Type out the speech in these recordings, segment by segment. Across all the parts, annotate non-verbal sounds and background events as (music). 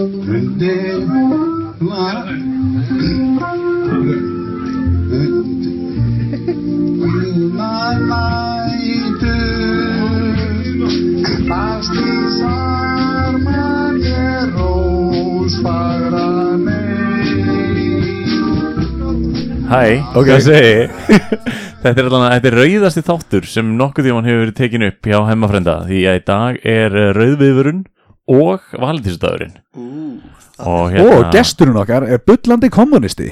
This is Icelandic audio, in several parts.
Hæ, Ok. hvað segi (laughs) Þetta er alveg, þetta er rauðasti þáttur sem nokkuð tímann hefur verið tekin upp hjá hemmafrenda því að í dag er eh, rauðviðvörun og valentínsdagurinn og hérna Og gesturinn okkar er bullandi kommunisti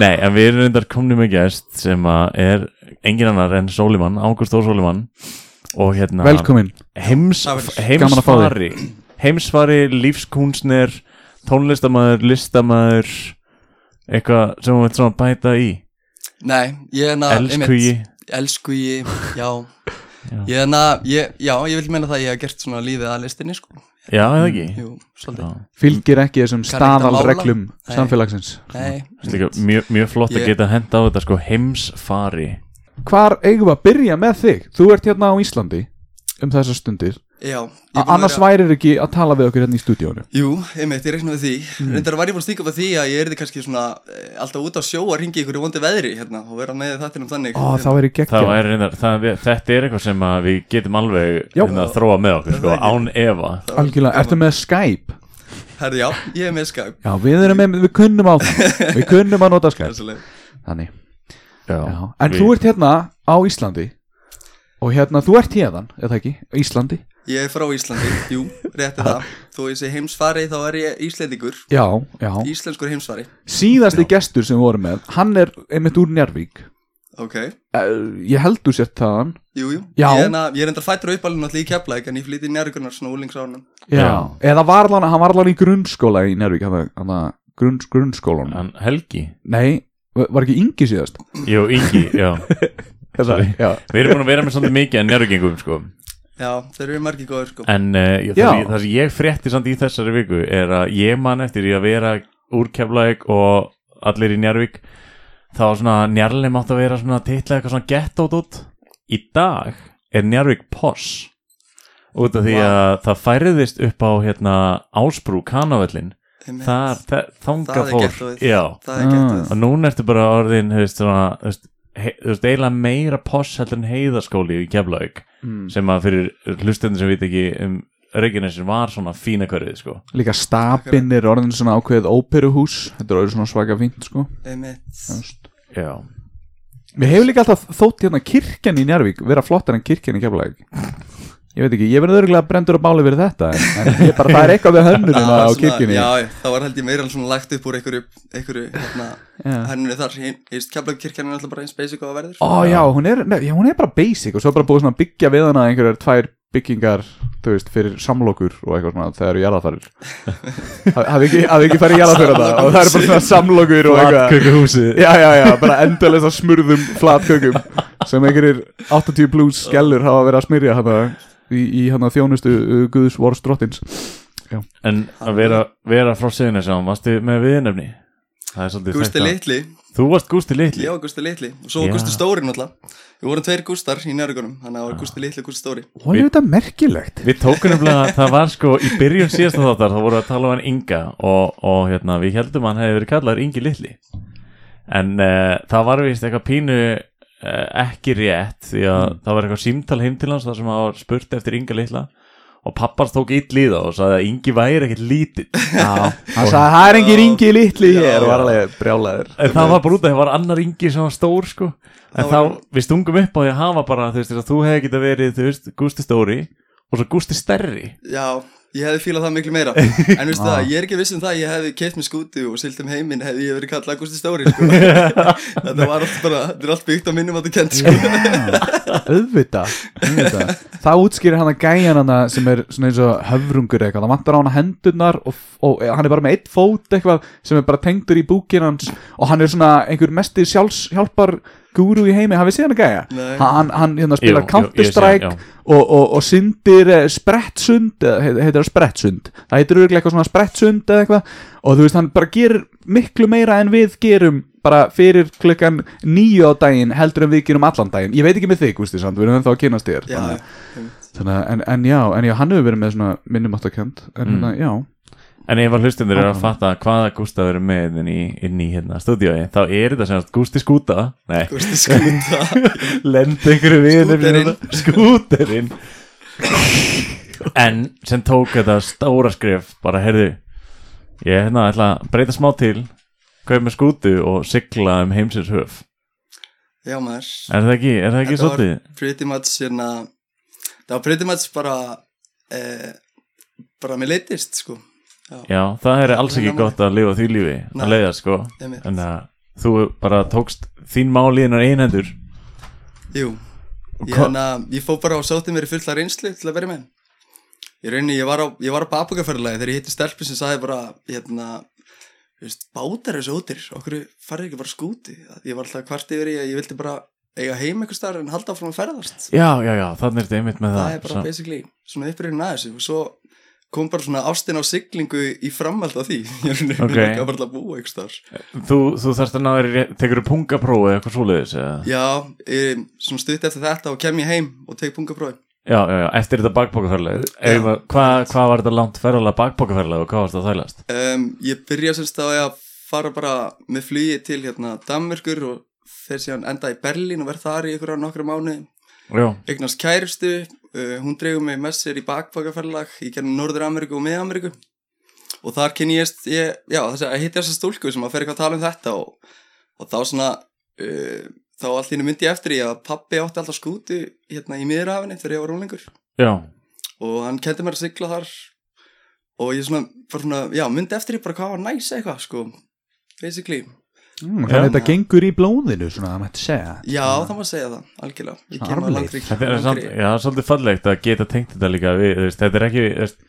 Nei, en við erum reyndar komni með gest sem að er engin annar en Sólimann, Ágúst Þór Sólimann. Og hérna Velkomin heims, að heimsfari heimsfari, lífskúnsner tónlistamæður, listamæður eitthvað sem þú veit svona bæta í. Nei, ég er na elskugi Elskugi, já Já. Ég na, ég, já, ég vil meina það að ég hef gert svona lífið að listinni sko. Já, eða ekki? Jú, svolítið. Fylgir ekki þessum staðalreglum samfélagsins. Nei, mjög, mjög flott að Ég- geta henda á þetta sko heimsfari. Hvar eigum við að byrja með þig? Þú ert hérna á Íslandi um þessar stundir já Annars vera- værir ekki að tala við okkur hérna í stúdíónu Jú, einmitt, ég reikna við því. Mhm. Reyndar var ég búin að stíka upp að því að ég erði kannski svona eh, alltaf út á sjó að ringi ykkur í vondi veðri hérna og vera með þættinum þannig Ó, það væri það er, reyndar, það, þetta er eitthvað sem að við getum alveg hérna, að þróa með okkur sko, án efa. Algjörlega, ertu með Skype? Herði, já, ég er með Skype. Já, við erum með, við kunnum á það (laughs) Við kunnum að nota Skype. Þannig, Já, já. En við- þú ert hérna á Íslandi Og hérna, þú ert hérðan, eða ekki? Íslandi Ég er frá Íslandi, jú, rétti það. (laughs) Þó ég sé heimsfari þá er ég Íslendingur. Já, já. Íslenskur heimsfari. Síðasti gestur sem við vorum með Hann er einmitt úr Njarvík Ok, uh, Ég held þú sért þaðan. Jú, jú. Já. Ég er, na, ég er enda fættur uppalinn allir í Keflæk En ég flytti í njárvíkunar svona úlingsránum Já. Eða var hann, hann var allan í grunnskóla í Njarvík Hann, hann grunn, grunnskólan Hann Helgi? Nei, var ekki Ingi síðast? Jú, Ingi, já. (laughs) Sorry. Já, Við erum búin að vera með svolítið mikið en njárvíkingum sko. Já, þeir eru margir góður sko. En uh, ég, það, það sem ég frétti samt í þessari viku er að ég man eftir í að vera úr Keflavík og allir í Njarvík þá svona Njarlið mátt að vera svona titla eitthvað svona ghetto-dótt Í dag er Njarvík Poss út af því að það færiðist upp á hérna Ásbrú, kanavöllin Einmitt. þar, þanga Það er fór. Já, er gett og núna ertu bara orðin veist, svona, þú veist, he, þú veist eiginlega meira Poss heldur en heiðaskóli í Keflavík mm. sem að fyrir hlustendur sem veit ekki um Reykjanesin var svona fína hverfið sko. Líka stapinn er orðin svona ákveðið óperuhús Þetta er orðin svona svaka fínt sko. Mér hefur líka alltaf þótt hérna kirkjan í Njarvík vera flottar en kirkjan í Keflavík Ég veit ekki, ég verður örgulega brendur á báli fyrir þetta en, en ég bara, það er eitthvað við hönnunina (laughs) Það á kirkjunni. Já, það var held ég meira svona lagt upp úr einhverju, einhverju hérna, Já. hennunni þar. Ég veist, Keflavíkkirkjan er alltaf bara eins basic og það verður. Ó já, hún er, nei, já, hún er bara basic og svo er bara búið svona að byggja við hana einhverjar tvær byggingar, þú veist, fyrir samlokur og eitthvað svona þegar eru jarðafarir (laughs) Hafið ekki, hafið ekki farið jarðafarir það og það eru bara svona samlokur og eitthvað. Flatkökuhúsið. Já, já, já, bara endalist að smurðum flatkökum sem einhverjir 80 plus skellur hafa verið að smyrja hana í, í hana þjónustu uh, Guðs Vors drottins. En að vera, vera frá siguna sem varstu með viðnefni er Gústi að- Litli, Þú varst Gústi Litli? Já, Gústi Litli. Og svo. Gústi Stóri náttúrulega. Við vorum tveir Gústar í njárvíkunum Þannig að það var Gústi Litli og Gústi Stóri. Og er þetta merkilegt? Við tókum nefnilega, (laughs) það var sko í byrjun síðasta þáttar, þá voru að tala um hann Inga og, og hérna, við heldum að hann hefði verið kallaður Ingi Litli. En uh, það var vist eitthvað pínu ekki rétt því að það var eitthvað símtal heim til hans þar sem hann var spurt eftir Inga Litla og pappars tók ill í það og sagði að Ingi væri ekkert lítill. Já, hann sagði það er engin ringi litli hér og var alveg brjálæður en það var bara út af því að það var annar Ingi sem var stór sko. En Það þá, var- við stungum upp á því að hafa bara þú veist, þess að þú hefði getað verið, þú veist, Gústi Stóri og svo Gústi Stærri. Já, ég hefði fílað það miklu meira (laughs) En veistu það, ég er ekki viss um það Ég hefði keitt með skúti og silt um heiminn Hefði ég verið kallað Gústi Stóri sko. (laughs) Þetta var allt bara, þetta er allt byggt á minnum að þetta kent sko. Auðvita, auðvita. Það útskýrir hann að gæjan hann sem er svona eins og höfrungur eitthvað Það vantar á hann hendurnar og, og hann er bara með eitt fót eitthvað sem er bara tengdur í búkin hans og hann er svona einhver mesti sjálfs, gúru í heimi, hafið séð hann að gæja? Hann, hann hérna spilar hann, já. og, og, og syndir eh, sprettsund, eða heit- heitir það sprettsund það heitir örgulega eitthvað svona sprettsund eða eitthvað og þú veist hann bara gerir miklu meira en við gerum bara fyrir klukkan nýju á daginn heldur en við gerum allan daginn ég veit ekki með þig, Gústi, samt, við erum ennþá að kynast þér Já, þannig-. Þannig, en, en já, en já, hann hefur verið með svona minnumáttakjönd En Mm. hérna, já En ef að hlustundur eru að fatta hvaða Gústa verið með inn í, inn í hérna stúdíói þá er þetta sem sagt Gústi Skúta. Nei, Gústi skúta. Lenda ykkur við Skúterinn. Skúterinn. En sem tók þetta stóra skrif bara heyrðu ég hérna ætla að breyta smá til kaup með skútu og sigla um heimsins höf. Já maður. Er það ekki, er það ekki Þetta var svolítið? pretty much hérna Það var pretty much bara eh, bara mér leittist sko Já, Já, það er alls ekki gott að lifa því lífi Nei. að leiða sko. en að þú bara tókst þín máli innan einhendur Jú, ég, hana, ég fó bara og sótti mér í fulla reynslu til að vera með. Ég reyni, ég var á, ég á babakaferðalagi þegar ég hitti stelpi sem sagði bara hérna, veist, bátar svo útir okkur farið ekki bara skúti? Ég var alltaf kvart yfir að ég vildi bara eiga heim eitthvað starf en halda áfram að ferðast. Já, já, já, þannig er þetta einmitt með það, það, er bara Svo- basically svona upprýðin að þessu. Og svo kom bara svona ástin á siglingu í framhald á því (laughs) ég er Ok. okay. bara að búa eitthvað Þú, þú þarfst að náður, tekur þú pungaprófi eða eitthvað svoleiðis eða? Já, ég, svona stutt eftir þetta og kem ég heim og tek pungaprófi Já, já, já, eftir þetta bakbókaferðlega Hvað hva var þetta langt ferðalega bakbókaferðlega og hvað varst það að þælast? um, Ég byrja semst að fara bara með flugi til hérna Danmörkur og þeir síðan enda í Berlín og verð þar í ykkur á nokkra mánu eignast kæristu, uh, hún dregur mig með sér í bakbakaferðlag í gennum Norður Ameríku og Mið-Ameríku. Og þar kynni ég, ég já, þess að hitti þessa stúlku sem að fer eitthvað að tala um þetta og, og þá svona uh, þá allt hérna myndi ég eftir í að pappi átti alltaf skútu hérna í miðrafinni þegar ég var rólingur já, og hann kendi mér að sigla þar og ég svona, svona, já, myndi eftir í bara hvað var næs eitthvað, sko basically, mm. Þannig að þetta gengur í blóðinu, svona, það mætti segja já, það má segja það algjörlega, ég Svona kem að arfleifð. langri þetta er samt, já, svolítið fallegt að geta tengt þetta líka við, þú veist, þetta er ekki þú veist,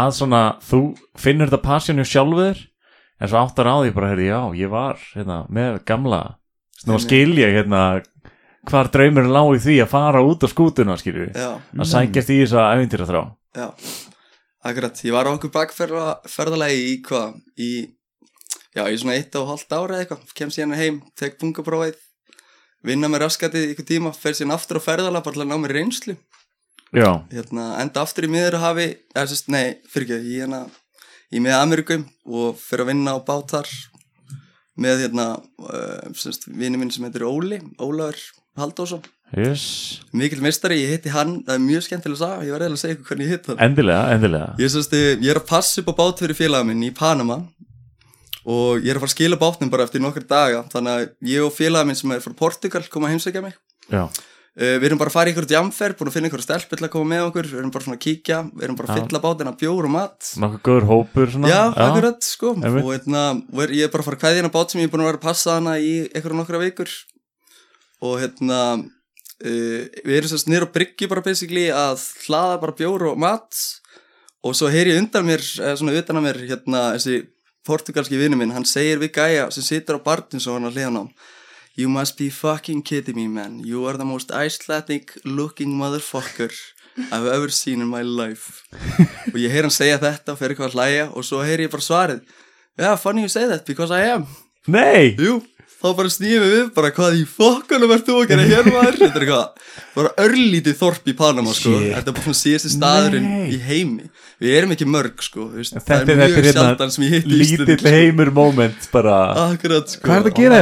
að svona, þú finnur þetta passjónu sjálfur en svo áttar á því bara, heyrði, já, ég var hérna, með gamla, nú Einmitt. skil ég hérna, hvar draumurinn lá í því að fara út á skútuna, skilju að sækjast í þess að æfintýra þrá já, akkurat ég var á okkur bakferðalagi í hvað, í já, í svona eitt og hálft ára eitthvað kem síðan heim, tek bungaprófið vinna með raskatið ykkur tíma fer síðan aftur á ferðalag bara til að ná mér reynslu. Já, hérna, enda aftur í miðurhafi eða sérst, nei, fyrir ekki, í hérna í miða Amerikum og fyrir að vinna á bátar með hérna uh, sérst, vini minn sem heitir Óli Ólafur Haldósson yes, mikil mistari, ég hitti hann, það er mjög skemmtilega að sagja, ég var reyðilega að segja hvernig ég hitti hann. Endilega, endilega. Ég, sérst, ég er að passa upp á bát fyrir félaga minn í Panama og ég er að fara að skila bátnum bara eftir nokkur daga. Þannig að ég og félaga minn sem er frá Portugal koma að heimsækja mig. Uh, við erum bara að fara í ykkur jamferð, búin að finna ykkur stelp til að koma með okkur, við erum bara svona að kíkja við erum bara að fylla bátina bjór og mat. Nokkuð góður hópur svona. Já, akkurat, sko. Einmitt. og hérna, og er, ég er bara að fara að kveðja hana bát sem ég er búin að vera að passa hana í og nokkra vikur. Og hérna uh, við erum sérst niður á bryggju bara basically að hlaða bara bjór og mat. Og svo heyri ég undan mér eða svona utan að mér, hérna, þessi portugalski vinnu minn, hann segir við gæja sem situr á barnum svo hann að á You must be fucking kidding me man. You are the most Icelandic looking motherfucker I've ever seen in my life. (laughs) Og ég heyr hann segja þetta og fer eitthvað að hlæja og svo heyr ég bara svarið Yeah, funny you say that because I am. Nei, Jú, þá bara snýðum við bara hvað í fokkunum ert þú að gera hér maður? Þetta er eitthvað, bara örlítið þorp í Panama sko. Þetta er bara svona síðasti staðurinn í heimi Við erum ekki mörg sko, veist, þetta það er þetta mjög hérna sjaldan sem ég hitti lítill heimur moment bara. Akkurat sko. Hvað er þetta að gera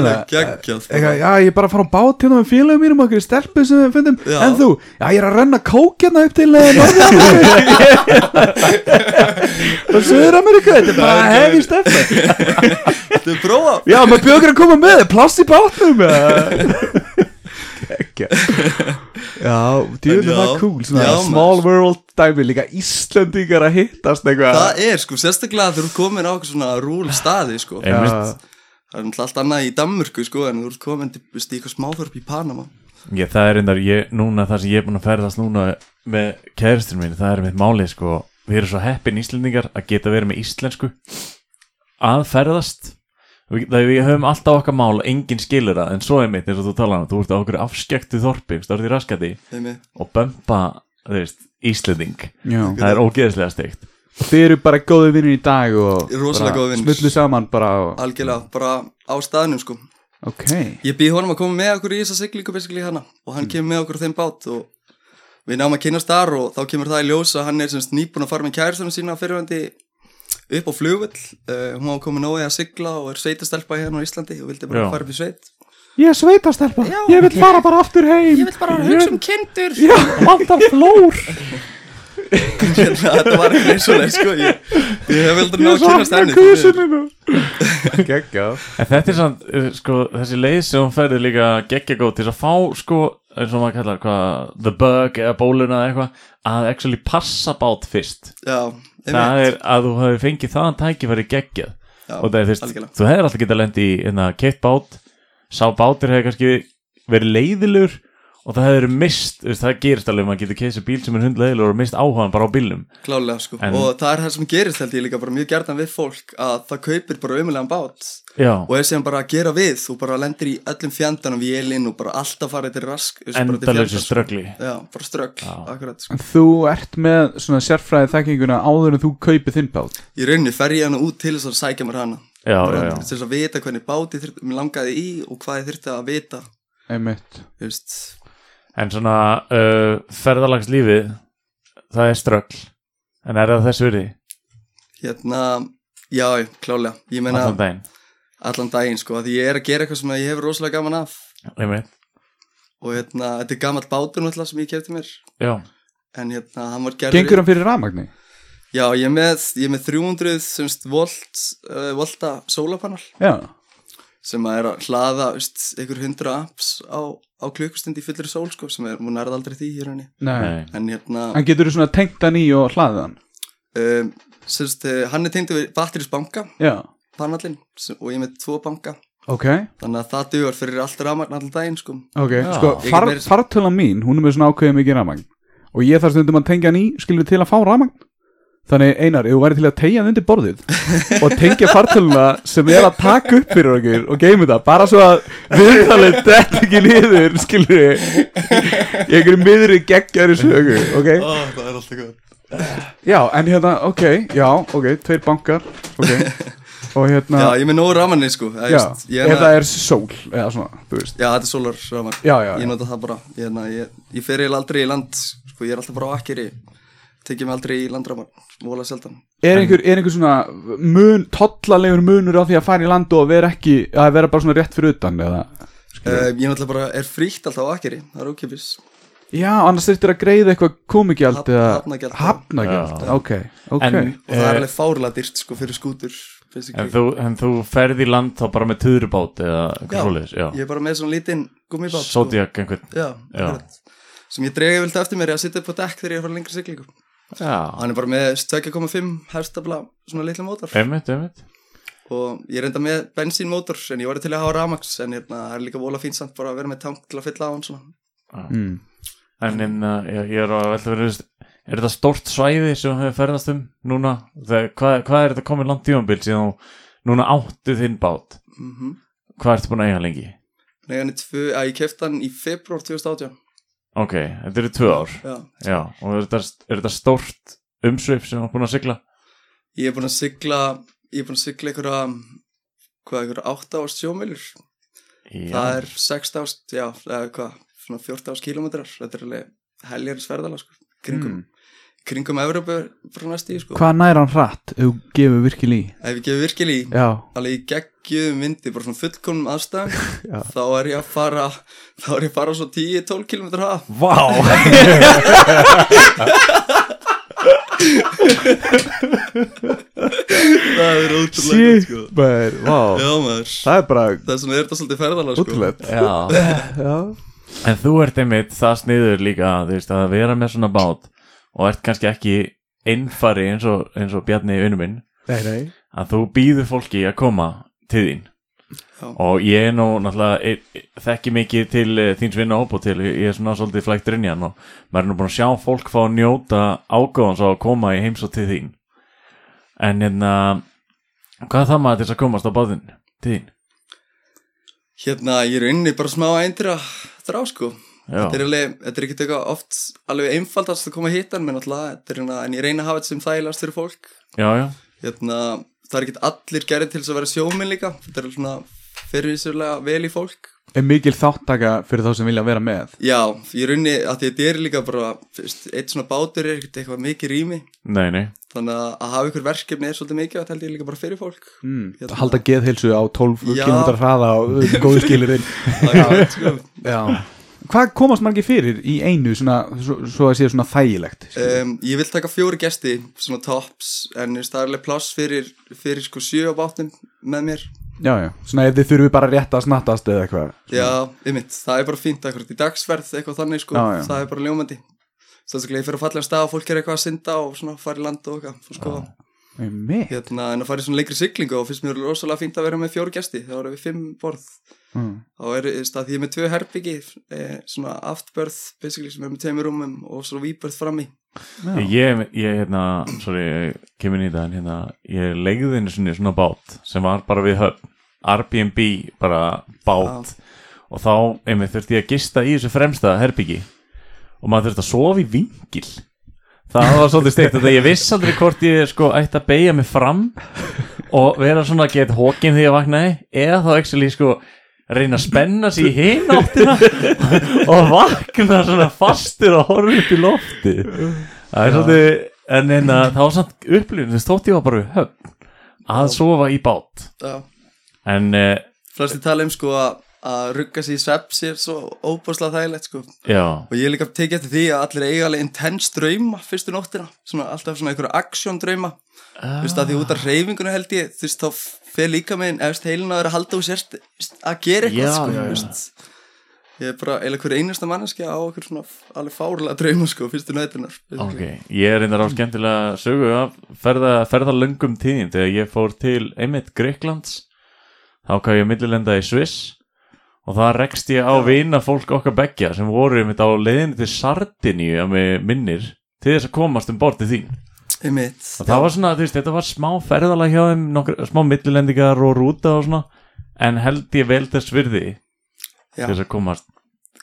Eitthvað, já, ég er bara að fara á bát hérna með félagum mínum okkur stelpu sem við fundum Já. En þú, já, ég er að renna kók hérna upp til Norður-Ameríku. (laughs) Og Suður-Ameríku, þetta er bara hefi stelpa Þetta er prófa. Já, maður bjóður að koma með, pláss í bátnum Ekki (laughs) Já, djúður Já, það cool svona já, Small maður. world dæmi, líka Íslendingar að hittast eitthvað. Það er sko, sérstaklega þegar þú ert komin á eitthvað svona rúl staði sko. Já. Það er náttúrulega allt annað í Danmörku sko en þú ert komin til eitthvað smáþorp í Panama. Já, það er ég, núna það sem ég er búin að ferðast núna með kæristur mín, það er mitt málið sko, við erum svo heppin íslendingar að geta verið með íslensku. Að ferðast við, höfum alltaf okkar mál, enginn skilur það en svo er mitt eins og þú talar um, þú ert á okkur afskektu þorpi, stórði raskati Þeimi. og bömpa, þú veist, íslending Já. það er ógeðslega steikt Þið eru bara góði vinnir í dag og Rosalega bara góðir vinir. Smullu saman bara og, Algjörlega, bara á staðnum sko Ok Ég býð honum að koma með okkur í þessa siglingu basically hana og hann kemur með okkur þeim bát og við náum að kynast þar og þá kemur það í ljós að hann er semst nýbúin að fara með kæristunum sína fyrirvændi upp á flugvöll uh, hún var komin nógu að sigla og er sveitastelpa hérna á Íslandi og vildi bara Já. fara upp í sveit. Ég er sveitastelpa, Já. ég vil fara bara aftur heim. Ég vil bara hugsa um kindur. (laughs) Já, vantar flór. (laughs) Hérna, þetta var ekki eins og leið sko. Ég, ég hef veldur ná Ég að kynast sakna henni því miður. kusininu Gekkja En þetta er samt, uh, sko, þessi leið sem hún ferði líka geggja góð til að fá, sko, eins og maður kallar, hvað, the bug eða bóluna eða eitthvað, að actually passa bát fyrst. Já, Það er að þú hefur fengið þaðan tækifæri geggjað. Já, Og það er, algjörlega. þú hefur alltaf getað lendi í, hérna, keitt bát, sá bátur hefur kannski verið leiðilegur og það hefur mist, það gerist alveg, maður getur keitt sér bíl sem er hundleiðilegur og mist áhugan bara á bílnum. Klálega sko En- og það er það sem gerist held ég líka bara mjög gerðan við fólk að það kaupir bara umulegan bát Já, og er síðan bara að gera við þú bara lendir í öllum fjandanum vélinn og bara alltaf farið til rask endalösi ströggli. Já, bara ströggl, akkurat sko. En þú ert með svona sérfræði þekkinguna áður en þú kaupið þinn bát. Í rauninni fer ég hana út til þess að sækja mér hana. Já, bara já, já. til þess að vita hvernig báti þyrfti, mér langaði í og hvað ég þyrfti að vita. Einmitt. En svona uh, ferðalagslífið það er ströggl. En er það þess virði? Hérna já, klálega, ég meina allan daginn sko, að ég er að gera eitthvað sem ég hefur rosalega gaman af. Einmitt. og hérna, þetta er gamall bátur náttúrulega sem ég kefti mér. Já, en hérna, hann var gerður Gengur hann fyrir rafmagni? Já, ég er með, ég er með 300 semst volt, uh, volta sólapanal Já. Sem að er að hlaða, veist, einhver 100 amps á, á klukkustund í fullri sól sko, sem er, hún nærði aldrei því hér henni en hérna, En getur þú svona tengt hann í og hlaðið hann? um, semst, uh, hann er tengdu við batterisbanka, Já panallin sem, og ég með tvo banka, Ok, þannig að það dugar fyrir allt rafmagn allan daginn sko. Ok Já. Sko, far, get meira- fartölan mín, hún er með svona ákveðið mikið rafmagn. Og ég þarf stundum að tengja hann í, skilur til að fá rafmagn. Þannig Einar, ef þú væri til að tegja hann undir borðið og tengja fartöluna sem er að taka upp fyrir okkur og geima þetta bara svo að viðtalið dett ekki niður, skilur ég í einhverju miðri geggjari sögu, ok? Ó, það er alltaf gott Já, en hérna, ok, já, ok, tveir bankar, ok og hérna, Já, ég með nógu rafmagni sko. Eða, já, veist, ég ef er er sól eða svona, þú veist. Já, þetta er sólar rafmagn Já, já, Ég nota það bara, ég, hérna, ég, ég fer eiginlega aldrei í land sko, ég er alltaf bara á akkeri tekið mig aldrei í landramann, vola sjaldan. Er einhver, er einhver svona mun, tollalegur munur á því að fara í land og vera ekki, að vera bara svona rétt fyrir utan eða, Uh, ég náttúrulega bara er fríkt alltaf á akkeri, það er ókipis Já, annars þurftir að greiða eitthvað komigjald eða. Hafnagjald, Já. ok, ok. En- og það er alveg fárlega dyrst sko fyrir skútur. En þú, en þú ferð í land þá bara með tuðrubát eða eitthvað svoleiðis, já, Ég er bara með svona lítinn gummibát sko. Zodiac einhvern Já, Já. sem ég drega vilt eftir mér í að sitja upp á dekk þegar ég er að fara lengri siglingu. Já, hann er bara með 2,5 hefstabla svona litla mótor. Einmitt, einmitt. Og ég er enda með bensínmótor en ég var til að hafa ramax en hérna, það er líka vola fínt samt bara að vera með tank til að fylla á hann svona. Mm. En inn, uh, ég, ég er að velta verið Er þetta stórt svæði sem hefur ferðast um núna? Þegar, hvað, hvað er þetta komið langt tímambil síðan þú núna áttu þinn bát? mm Hvað ertu búin að eiga lengi? Nei, hann er tvö, að ég kefti hann í februar 2018 Ok, þetta eru tvö ár Já. Já, og er þetta, er þetta stórt umsvip sem þú er búin að sigla? Ég er búin að sigla ég er búin að sigla einhverja hvað, einhverja 8 ást sjómilur Já, það er 6 ást, já, eða hvað svona 14 ást kilómetrar, þetta er alveg heljarins ferðala, sko, kringum kringum Evropu frá næstu í, sko. Hvað nær hann hratt ef þú gefur virkilega í? ef ég gefur virkilega í, Já, alveg í geggjuðum vindi bara svona fullkomnum aðstæðum (laughs) Já. þá er ég að fara þá er ég að fara svo 10-12 km hraða Vá. Það er shit, sko. maður, vá. Já maður, Það er bara það er svona er þetta svolítið ferðala, sko. Já. (laughs) Já, En þú ert einmitt það sniður líka þú veist, að vera með svona bát og ert kannski ekki einfari eins og, eins og Bjarni vinnu minn nei, nei að þú býður fólki að koma til þín Já. og ég er nú náttúrulega e, e, þekki mikið til e, þíns vinna og til, ég er svona svolítið flæktur inn í hann og maður er nú búin að sjá fólk fá að njóta ágóðans á að koma í heims og til þín en hérna hvað er það maður til þess að komast á báðin til þín? hérna, ég er inni bara smá eindra þrá, sko Já, þetta er alveg, þetta er ekkert eitthvað oft alveg einfaldast að koma að hitta menn alltaf þetta er hérna, en ég reyna að hafa þetta sem þægilegast fyrir fólk. Já, já, hérna, það er ekkert allir gerðin til þess að vera sjóminn líka. Þetta er svona fyrirvísulega vel í fólk. Er mikil þáttaka fyrir þá sem vilja vera með? Já, ég runni að því að þetta er líka bara fyrst, eitt svona bátur er ekkert eitthvað mikið rými. Nei, nei. Þannig að að hafa ykkur verkefni er svolítið mikið það held ég líka bara fyrir fólk. Mm. Hérna. halda geðheilsu á 12 Já. km hraða og (laughs) góðu skilirinn (laughs) sko. Já Hvað komast margir fyrir í einu svona, svo, svo að sé svona þægilegt um, Ég vil taka fjóri gesti svona tops en það er alveg pláss fyrir, fyrir sko sjö á bátnum með mér? Já, já, svona ef þið þurfum bara rétt að snattast eða eitthvað Já, ymmit, það er bara fínt akkurat í dagsverð eitthvað þannig sko, Já, já. það er bara ljómandi. Sérstaklega ég fyrir að falla um stað og fólk er eitthvað að synda og svona fara í land og eitthvað sko. Mitt hérna, en að fara í svona leikri siglingu og finnst mér rosalega fínt að vera með fjóri gesti. Þá erum við fimm borð mm. þá er það því ég er með tvö herbyggi eh, svona aftbörð basically sem er með tveimur rúmum og svona výbörð frammi. Ég, ég, hérna, sorry, kemur inn í það en hérna, ég legði einu svona, svona bát sem var bara við höfn Airbnb, bara bát. Og þá, einmitt, þurfti ég að gista í þessu fremsta herbyggi og maður þurfti að sofa í vingil. Það var svolítið steikt þetta ég viss aldrei hvort ég sko ætti að beigja mig fram og vera svona að geta hókin því að vaknaði eða þá actually sko reyna að spenna sig í (laughs) hináttina og vakna svona fastur og horfa upp í lofti það er svolítið en en það var samt upplifin þess þótt ég var bara höfn að sofa í bát. Já. en uh, flesti tala um sko að að rugga sér í svepp sér svo óbúslega þægilegt sko. Já, og ég er líka tekið eftir því að allir eiga alveg intense drauma fyrstu nóttina, svona alltaf svona einhverja aksjón drauma, þú veist að því út af reyfingunni held ég, þú veist þá fer líka með efst heilin að vera að halda úr sérst að gera eitthvað Já, sko, já, ég er bara eiginlega hver einasta manneskja á okkur svona alveg fárlega drauma sko, fyrstu nættunar ok ég er reyndar á skemmtilega sögu að ferða, ferða löngum tíðin þegar ég fór til einmitt Greiklands þá og það rekst ég á vina fólk okkar beggja sem voru einmitt á leiðinni til Sardiníu að mig minnir til þess að komast um bortið þín. Einmitt, það var svona, veist, þetta var smá ferðalag hjá þeim, nokkur, smá millilendingar og rúta og svona, en held ég vel þess virði til þess að komast.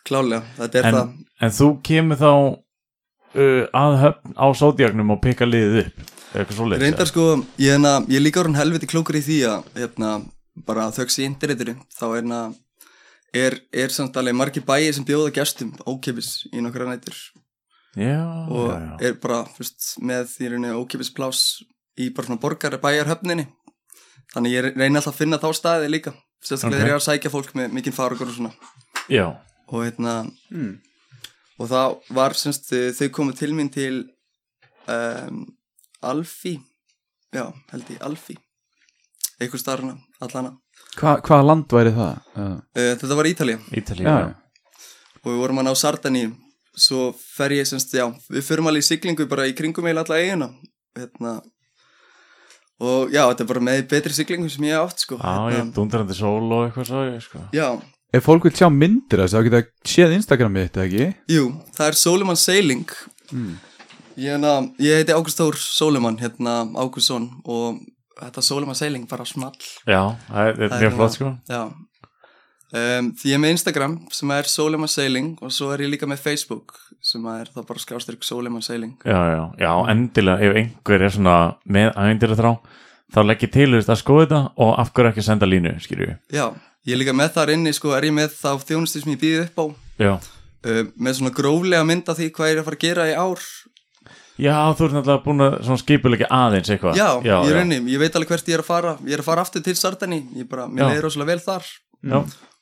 Klálega, þetta er en, það. en þú kemur þá uh, að höfn á sódjagnum og peka liðið upp eitthvað svo leið reyndar sko, ég, hérna, ég líka orðin helviti klókur í því að hérna, bara þöks í internetinu þá er, hérna, er, er samt alveg margir bæi sem bjóða gestum ókipis í nokkra nættur já, og já, já. er bara fyrst, með því rauninni ókipis plás í bara svona borgar bæjarhöfninni þannig ég reyni alltaf að finna þá staði líka sérstaklega Ok. þegar ég er að sækja fólk með mikinn farugur og svona. Já, og hérna Mm. og það var semst þau komu til mín til um, Alfi já, held ég, Alfi einhver starfna, allana Hva, Hvaða land væri það? Uh, uh, þetta var Ítalía. Ítali, já, já. og við vorum að ná Sardaníu svo fer ég semst, já, við förum alveg í siglingu bara í kringum eða alla eiguna hérna. Og já, þetta er bara með betri siglingu sem ég hef átt sko. Já, ég er hérna, dundrandi sól og eitthvað svo ég, sko. já, Ef fólk vil sjá myndir þess, þá geta séð Instagramið þetta ekki? jú, það er Soliman Sailing. Mm. ég, hérna, ég heiti Ágúst Þór Soliman hérna Ágústsson. Og þetta Soliman Sailing bara small. Já, það er, Það mjög flott sko. Já. Um, því ég er með Instagram sem er Soliman Sailing og svo er ég líka með Facebook sem er þá bara skástyrk Soliman Sailing Já, já, já, endilega ef einhver er svona með ævindir þrá þá legg ég til veist, að skoða þetta og af hverju ekki senda línu, skilju Já, ég er líka með þar inni sko, er ég með þá þjónustu sem ég býði upp á. Já, uh, með svona gróflega mynd af því hvað ég er að fara að gera í ár já þú ert náttúrulega búin að skipulegja aðeins eitthvað. Já, já, ég er já. ég veit alveg hvert ég er að fara. Ég er að fara aftur til Sardani, ég bara, mér Já. leiðir rosalega vel þar. Já,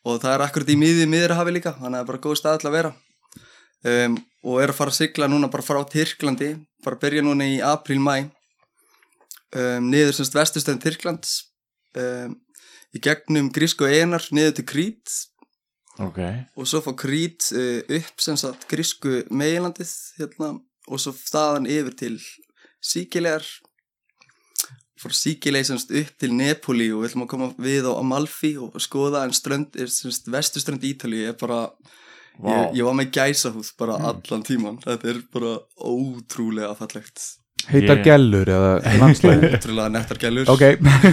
og það er akkurat í miði miður hafi líka þannig að það er bara góð stað til að vera. Um, og er að fara að sigla núna bara frá Tyrklandi, bara að byrja núna í apríl, mæ um, niður semst vestustöðin Tyrklands. Um, í gegnum grísku einar niður til Krít. Ok. Og svo fá Krít uh, upp sem sagt grísku meilandið hérna, og svo staðan yfir til Síkilegar fór Síkileg semst upp til Nepoli og við ætlum að koma við á Amalfi og skoða en strönd er semst vestuströnd Ítali ég er bara Vá. ég, ég var með gæsahúð bara allan tíman þetta er bara ótrúlega fallegt. Heitar Ég- gellur eða landslæði (laughs) ótrúlega nektargælur Ok,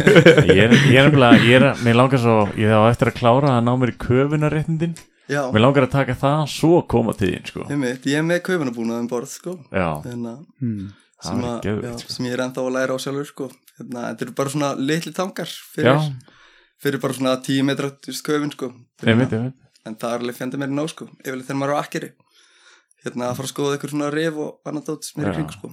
(laughs) Ég er, ég er nefnilega, ég er, mér langar svo ég á eftir að klára að ná mér í köfunaréttindin já, mér langar að taka það svo koma til þín, sko. Ég, mitt, ég er með kaufanabúnað um borð sko. Já, en að hmm. það sem, er að, geðveikt, já, sko. sem ég er ennþá að læra á sjálfur sko. hérna, þetta eru bara svona litli tangar fyrir, Já, fyrir bara svona 10 metra þú veist, köfin sko. Einmitt, einmitt. en það er alveg fjandi meira nóg sko. Yfirleitt þegar maður er á akkeri. Hérna að fara að skoða eitthvað svona rif og annað dót sem er í kring sko.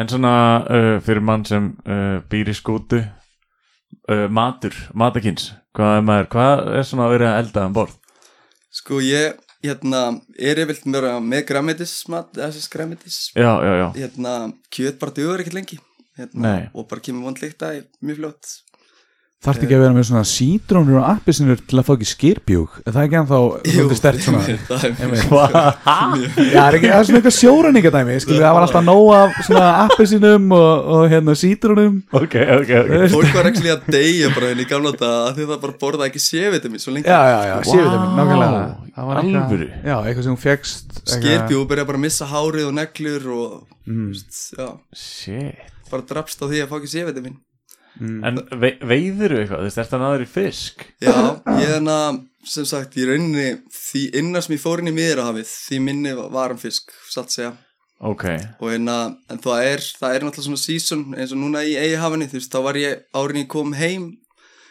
En svona uh, fyrir mann sem uh, býr í skútu uh, matur, matakins hvað er, maður, hvað er svona að vera að elda um borð? Sko ég hérna er meira með græmitismat þessi græmitis Já, já, já, hérna kjöt bara dugur ekkert lengi. Hérna, Nei. og bara kemur vond líkta í mjög fljótt Þarfti ekki að vera með svona sítrónur og appisinur til að fá ekki skýrbjúk Er það ekki ennþá svolítið stert svona? (laughs) það er er er svona eitthvað sjóræningadæmi Skilur, það var alltaf nóg af svona appisinum og, og hérna sítrónum. Ok, ok, ok. Fólk var ekki að deyja bara henni gamla þetta að því það bara borða ekki sévitamin svo lengi. Já, já, já, Vá, nákvæmlega. Það var alvöru? Já, eitthvað sem hún fegst skerbjú byrja bara að missa hárið og neglur og Mm. veist, já, Shit. Bara drafst á því að fá ekki sévitamin En ve veiðir eitthvað, þú veist, ertu að náður í fisk? Já, ég er hana, sem sagt, í rauninni því innan sem ég fór inn í miðrahafið, því minni var hann fisk, satt segja. Ok, Og hérna, en það er, það er náttúrulega svona season eins og núna í eigihafinu, þú veist, þá var ég árin ég kom heim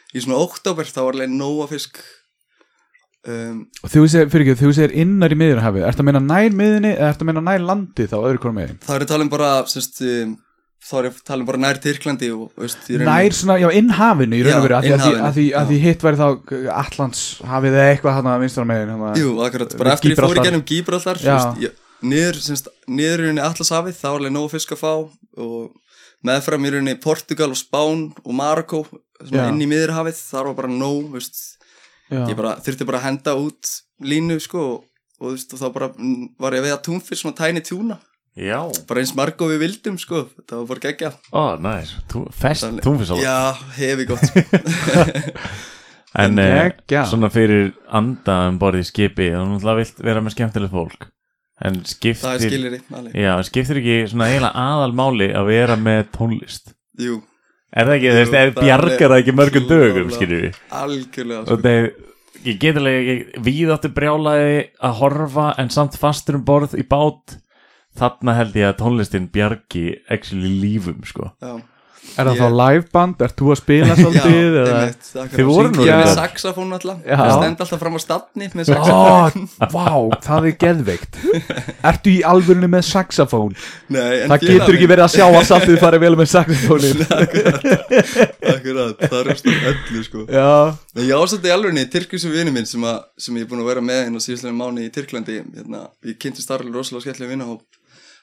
í svona oktober, þá var alveg nóga fisk. Um, Og þú segir, fyrir ekki, þú segir innar í miðurhafi Ertu að meina nær miðinni eða ertu að meina nær landi þá öðru hvort megin þá er um bara, semst, um, þá er ég að tala um bara nær Tyrklandi og, veist. Nær svona, já, innhafinu í raun og veru að því- að því- hitt væri þá Allandshafið eða eitthvað hann að vinstra megin hana. Jú, akkurat, bara eftir ég fór í gennum semst, niður í Atlasafið, þá var alveg nóga fisk að fá og meðfram í rauninni Portugal og Spán og Marokko, inn í miðurhafið, þar var bara nóg, veist, ég bara, þurfti bara að henda út línu, sko, og, og, veist, og þá bara var ég að veiða túnfisk, svona tæni tjúna, já bara eins marg og við vildum, sko, það var bara geggja. Ó, næs, fest túnfisalat Já, hefi gott, sko. (laughs) En eh, Geggjað. svona fyrir anda um borð í skipi þá náttúrulega vilt vera með skemmtilegt fólk En það er skiptir skilir í, alveg. Já, skiptir ekki svona eiginlega aðalmáli að vera með tónlist Jú, Er það ekki, þú veist, er bjargar það ekki mörgum dögum, skilur við algjörlega, Og sko. það er, ég get alveg ég, við áttu brjálaði að horfa en samt fastur um borð í bát þarna held ég að tónlistin bjargi actually lífum, sko Já. Er það Ég- þá liveband? Ert þú að spila Já, svolítið? eða? einmitt. Þið voru nú með reyndar. saxafón alltaf Já. Það stend alltaf fram á stafni með Ó, saxafón vá, það er geðveikt Ertu í alvörunni með saxafón? Nei, en Það getur ekki verið að sjá að samt þið farið vel með saxafónin (laughs) Akkurat, það er eftir öllu sko Já, En ég ásætti í alvegni Tyrkisum vinnu minn sem, að, sem ég er búin að vera með á síðustlega mánu í Tyrklandi hérna, Ég kynnti starflega rosalega skemmtilega vinnahóp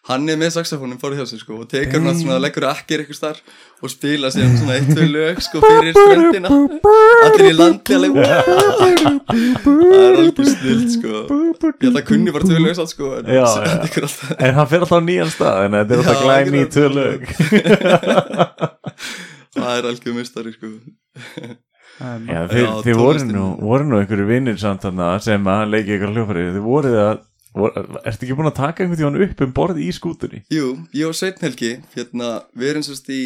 Hann er með saxafónin fórið hjá sig sko og tekur hann svona, leggur akkir eitthvað starf og spila síðan svona eitt, tvö lög sko fyrir ströndina Allir í landi alveg Það er alveg snilt sko Ég held að kunni bara tvö lög satt sko en Já, það já. En hann fer alltaf á nýjan stað en þetta er alltaf Já, glæn í tvö lög Það er algjör mistari sko Já, þið, Já, þið voru nú, voru nú einhverju vinnir samt þarna sem að leiki ykkur hljófari að, voru, ertu ekki búin að taka einhvern tíðan upp um borð í skútunni? Jú, ég og Sveinn Helgi hérna, við erum sérst í,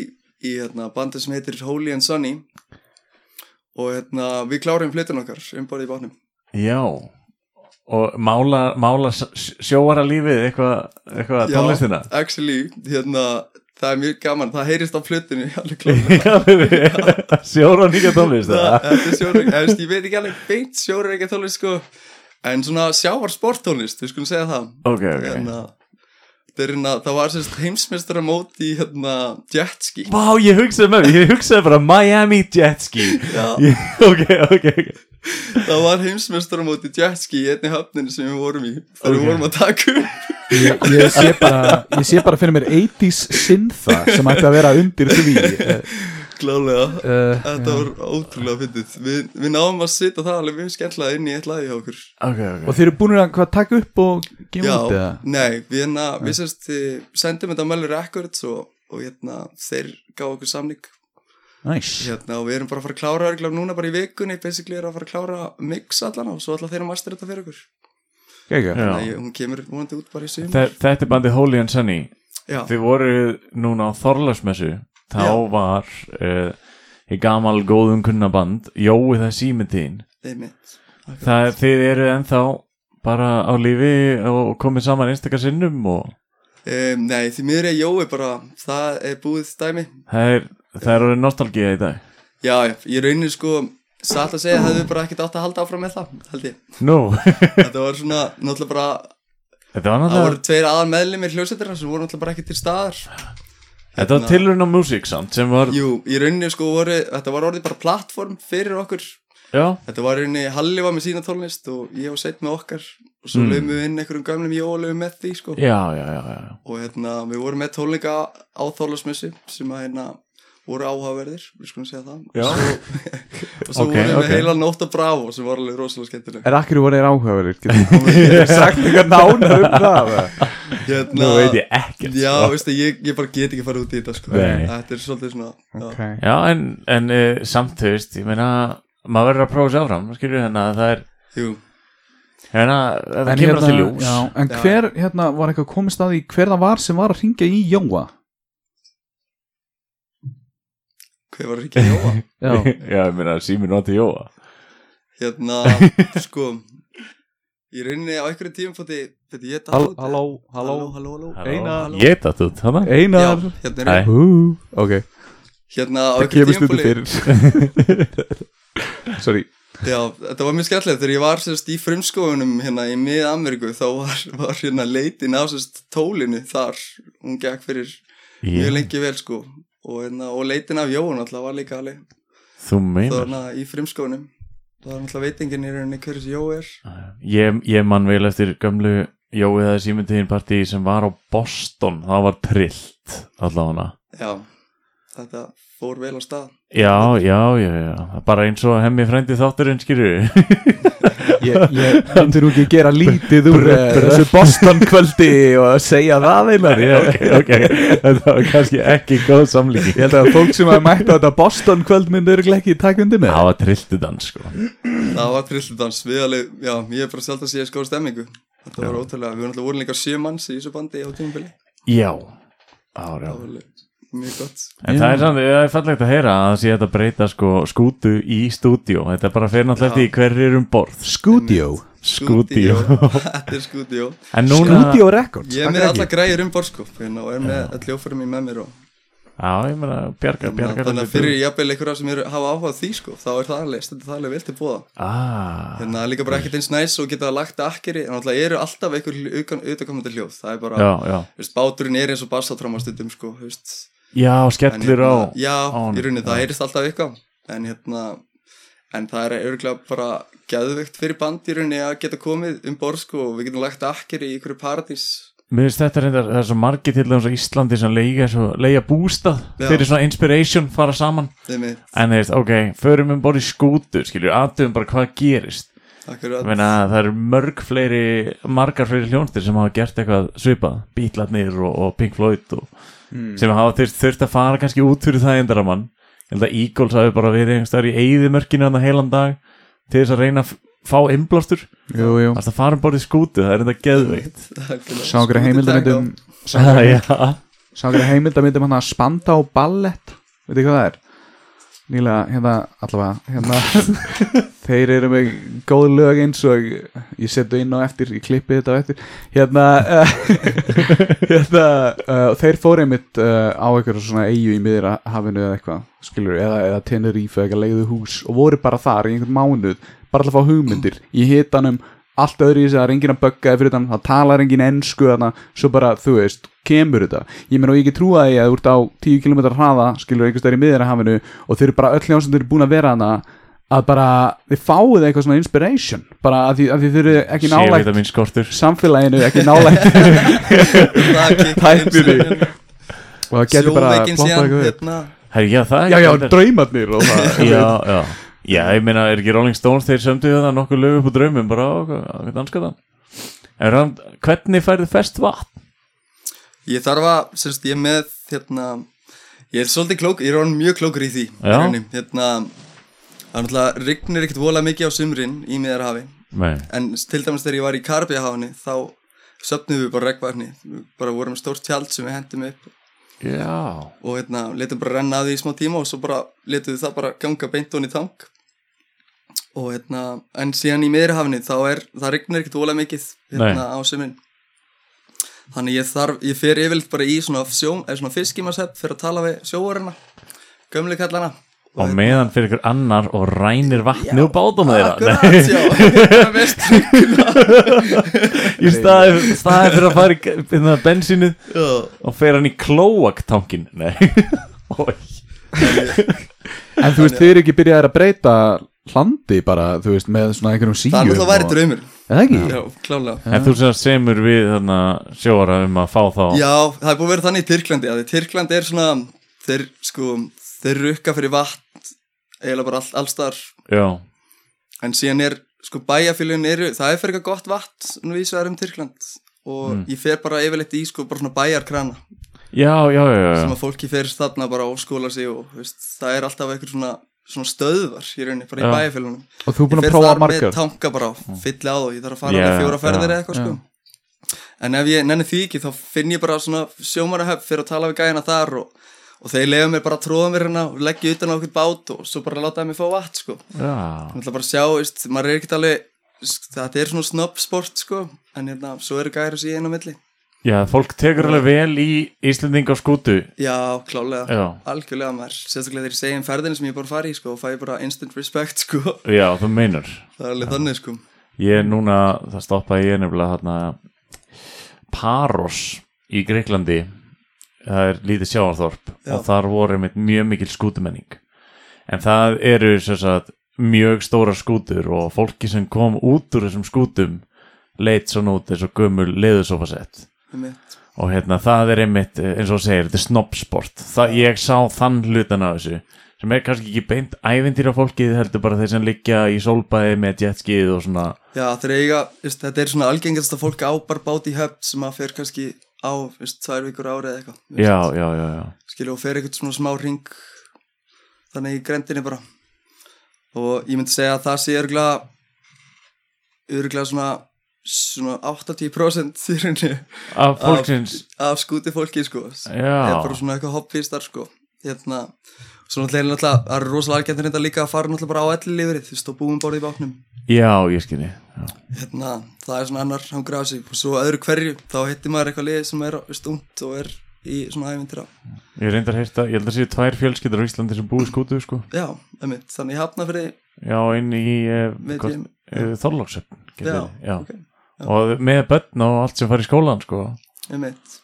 í hérna, bandi sem heitir Holy and Sunny. Og hérna, við klárum flytun okkar um bara í bátnum. Já. Og mála, mála sjóara lífið eitthvað eitthva tónlistina? Já, actually, hérna, það er mjög gaman. Það heyrist á (laughs) (laughs) Já, (laughs) sjóra nýja tónlist Það er sjóra, ég, veit ekki alveg beint sjóra ekki tónlist sko en svona sjávar sporttónlist, við skulum segja það. Ok, ok. Hérna, hérna, það var sérst heimsmeistara mót í hérna, jetski Vá, ég hugsaði með því, ég hugsaði bara Miami Jetski. (laughs) Ég- Ok, ok, ok. Það var heimsmeistar á móti jetski í einni höfninu sem við vorum í Ok. við vorum að taka upp. Ég, ég, sé bara, ég sé bara fyrir mér 80s syntha sem ætti að vera undir því (laughs) Klálega uh, Þetta var ótrúlega fyndið. Við, við náðum að sitja það alveg mjög skemmtilega inn í eitt lagi hjá okkur. Ok, ok. Og þeir eru búin að hvað, taka upp og gefa út eða? nei, við, hérna, við sérst eh, sendum þetta á Möller Records og, og hérna, þeir gáðu okkur samning. Næs hérna, og við erum bara að fara að klára örglum núna bara í vikunni, basically er að fara að klára mix allan og svo ætla þeir að master þetta fyrir okkur. Já. Þannig að hún kemur vonandi út bara í Þe- Þetta er bandið Holy and Sunny. Já, Þið voru núna á Þorlarsmessu Þá Já. var uh, í gamal góðum kunnaband Jói það símitiðin einmitt. Það þið eru ennþá bara á lífi og komið saman einstakar sinnum og um, Nei, því miður er Jói bara það er búið dæmi. Það er, það er orðið nostalgía í dag. Já, já, ég raunir sko satt að segja hefðu bara ekkert átt að halda áfram með það held ég, Nú, (laughs) þetta var svona náttúrulega bara, þetta var það náttúrulega voru tveir aðal meðlimir hljósetra sem voru náttúrulega bara ekki til staðar Þetta var tilurinn á Music Sound sem var jú, í rauninni sko voru, þetta var orðið bara plattform fyrir okkur Já, þetta var í rauninni, Halli var með sína tónlist og ég var sett með okkar og svo Mm. lögum við inn einhverjum gamlum jólögum með því sko já, já, já, já. og hérna, við vorum með tónleika á Þorlarsmessu sem að hérna voru áhugaverðir, við skulum segja það og svo, (laughs) og svo Ok, vorum við ok. með heila nótt og bravo sem var alveg rosalega skemmtileg Er akkur voru þeir áhugaverið? Getur þú sagt eitthvað nánar um það? hérna, Nú veit ég ekkert já, sko. veistu, ég, ég bara get ekki fara út í þetta sko. Þetta er svolítið svona já. Ok Já, en, en uh, samt, þú veist, ég meina maður verður að prófa sér áfram, skilur hérna það er, Jú, hérna, það kemur alltaf ljós já, En Já. hver, hérna, var eitthvað komist að því hver það var sem var að ringja í Jóa? Hver var ekki jóa (laughs) Já, já, ég meina, sími noti jóa hérna, (laughs) sko í rauninni á einhverju tíum fótti þetta ég datt út halló, halló, halló halló, halló. Einar. Ég þetta út, hana? Já, Einar hérna er ég. Ok, hérna á einhverju tíum fyrir. (laughs) Sorry. Já, þetta var mjög skemmtilegt. Þegar ég var sérst í frumskóðunum hérna í mið-Ameríku þá var, var hérna leitin á sérst tólinu þar, hún gekk fyrir mjög Ég, lengi vel sko og, hérna, og leitin af Jón alltaf var líka alveg þú meinar? Þarna í frumskóðunum það var alltaf veitingin í rauninni hverjus Jó er. Ég, ég man vel eftir gömlu Jói það símyndiðin partí sem var á Boston. Það var trillt allavega. Já, þetta fór vel á stað. Já, já, já, já, bara eins og hemmi frændi þátturinn, skilur (laughs) Ég, ég myndir nú ekki gera lítið úr uh, þessu Boston kvöldi og segja það einar. (laughs) Ok, ok, þetta var kannski ekki góð samlíking. Ég held að fólk sem hafa mætt á þetta Boston kvöld myndir ekki taka undir með. Það var trilltu dans, sko. Það var trilludans, við alveg, já, ég er bara sjálf að sé skóð stemmingu Þetta var ótrúlega, við vorum alltaf voru líka sjö manns í þessu bandi á tímabili. Já, já, já mjög gott. En það er samt, það er fallegt að heyra að það sé þetta breyta sko skútu í stúdíó. Þetta bara fer náttúrulega Já. eftir hver er um borð. Studio Skúdíó. (laughs) Þetta er skúdíó. En núna Studio Records Ég er með alla græjur um borð sko hérna, og er með all hljófærum í með mér og Já, ég meina, bjarga, bjarga þannig að fyrir jafnvel einhverja sem eru, hafa áhuga á því sko þá er það alveg, þetta er það alveg vel til búða Ah, hérna líka bara ekkert eins næs og geta lagt akkeri en alltaf eru alltaf einhver auðvitaðkomandi hljóð. Það er bara, já, já. veist, báturinn er eins og bassatráma stundum sko, veist Já, skellur á hérna, já, á honum. í rauninni, það heyrist alltaf eitthvað. En hérna en það er örgulega bara geðveikt fyrir band í rauninni að geta komið um borð sko og við getum lagt akkeri í einhverju paradís. Mér finnst þetta reyndar, það er svo margir til þess að Íslandi sem leiga, leiga bústað fyrir svona inspiration fara saman. Þeim er En þeir veist, ok, förum um borð í skútu, skilju, aðtöfum bara hvað gerist. Meina, það eru mörg fleiri, margar fleiri hljónstir sem hafa gert eitthvað svipað, Beatlarnir og, og Pink Floyd og, sem hafa þurft, þurft að fara kannski út fyrir það endaramann. Ég held að Eagles hafi bara verið einhverstaðar í eyðimörkinu þannig heilan dag til þess að reyna að fá innblástur. Jú, jú Það er að fara um borðið skútu, það er þetta geðveikt. (laughs) Akkurat. Sá okkur heimildamindum (laughs) Já, Sá okkur heimildamindum hann að spanda á ballett Veit þið hvað það er? Nýlega, hérna, allavega hérna, (laughs) Þeir eru með góð lög eins og ég setu inn á eftir, ég klippi þetta á eftir. Hérna uh, (laughs) Hérna uh, Þeir fóru einmitt uh, á eitthvað svona eigu í miðra hafinu eða eitthvað skilur, eða, eða Tenerife eitthvað leiðu hús og voru bara þar í einhvern mánuð bara til að fá hugmyndir í hitanum allt öðru í sig, það er enginn að bögga fyrir þannig það talar enginn ensku þarna svo bara, þú veist, kemur þetta. Ég meina og ég ekki trúa því að þú ert á 10 km hraða skilur einhvers stöður í miðjarhafinu og þeir eru bara öll hljómsendur búin að vera hana að bara, þið fáið eitthvað svona inspiration bara að því, að því þeir eru ekki nálægt samfélaginu, ekki nálægt (laughs) eins og- það getur bara hérna. Herri, já, það er já, já, draumarnir og það já, ég meina, er ekki Rolling Stones þeir sömdu það nokkuð lög upp á draumum bara á hvað danska það? En hann, hvernig færðu fest vatn? Ég þarf að, semst, ég er með hérna, ég er svolítið klók ég er orðin mjög klókur í því rauninni. hérna, það er náttúrulega rignir ekkert vola mikið á sumrin í miðarhafi Nei, en til dæmis þegar ég var í Karabíahafni þá söpnum við bara regnvarni við bara vorum stórt tjald sem við hendum upp. Já. Og hérna, letum bara renna að því í smá tíma og svo bara letum við það bara ganga beint onni í tank og hérna, en síðan í miðrihafni þá er, það rignir ekkert vola mikið hérna á sumrin. Þannig ég þarf, ég fer yfirleitt bara í svona, sjó, eða svona fiskimasepp fyrir að tala við sjóvarina gömlu kallana. Og meðan fyrir ykkur annar og rænir vatni og bátum þeirra. Nei, (laughs) er í staði, staði fyrir að fara í hérna, bensínu Já, og fer hann í klóaktankin nei. (laughs) En þú veist, þið eru ekki byrjaðir að breyta hlandi bara, þú veist, með svona einhverjum síum það er náttúrulega væri og- draumur Er það ekki? Já, klálega en þú sem semur við þarna, sjóara um að fá þá Já, það er búið að vera þannig í Tyrklandi að Tyrklandi er svona þeir sko, þeir rukka fyrir vatn eiginlega bara all, allstar já, en síðan er sko bæjarfélugin eru, það er fyrir eitthvað gott vatn nú vísvegar um Tyrkland og Mm. ég fer bara yfirleitt í sko bara svona bæjarkrana já, já, já, já. sem að fólki fer þarna bara og skóla sig og veist, það er alltaf eitthvað svona, svona stöðvar í rauninni, bara í Já. bæjarfélugunum Og þú er búin Ég að prófa þar með margar tanka bara, á það ég þarf að fara yeah, fjóra ferðir eða eitthvað sko. En ef ég nenni því ekki þá finn ég bara svona sjómarahöf fyrir að tala við gæjana þar og, og þeir lega mér bara að tróða mér hérna og leggja utan á okkur bát og svo bara láta mig fá vatn sko. Ég ætla bara að sjá, veist, maður er ekkert alveg þetta er svona snobbsport sko en hérna, svo eru gæjar að síðan á milli já, fólk tekur alveg vel í Íslending á skútu. Já, klálega, já, algjörlega maður. Sérstaklega þegar ég segi um ferðinu sem ég bara að fara í sko og fæ bara instant respect sko. Já, þú meinar. Það er alveg þannig sko. Ég er núna, það stoppaði ég nefnilega þarna Paros í Greiklandi það er lítið sjáarþorp Já. og þar voru einmitt mjög mikil skútumenning. En það eru sagt, mjög stóra skútur og fólki sem kom út úr þessum skútum leit svona út eins og gömul leðusofasett. Og hérna það er einmitt eh, eins og segir, þetta er snobbsport. Ég sá þann hlutan af þessu sem er kannski ekki beint ævintýra fólkið heldur bara þeir sem liggja í sólbæði með jetskið og svona. Já, þeir eiga, veist, þetta er svona algengast að fólk á bara bát í höfn sem að fer kannski á, veist, tvær vikur ári eða eitthvað já, já, já, já. Skilju og fer eitthvað svona smá ring þannig í grendinni bara. Og ég myndi segja að það sé örgulega örgulega svona svona 80% í rauninni af fólksins? af skúti fólki sko. Er bara svona eitthvað hobbyistar sko. Hérna Svo náttúrulega, náttúrulega, það er rosalega algættur þetta líka að fara náttúrulega bara á elli lífrið, þú veist, og búum borðið í bátnum. já, ég já. hérna, það er svona annar hangur á sig. Og svo öðru hverju, þá hittir maður eitthvað lið sem er stund og er í svona ævintýra. Ég reyndar að heyrta, ég held að séu tvær fjölskyldur á Íslandi sem búið skútu sko. já, einmitt, þannig hafna fyrir já, inn í uh, uh, Þorlóksöfn Já, já. ok, og með börn og allt sem fara í skólan sko. einmitt.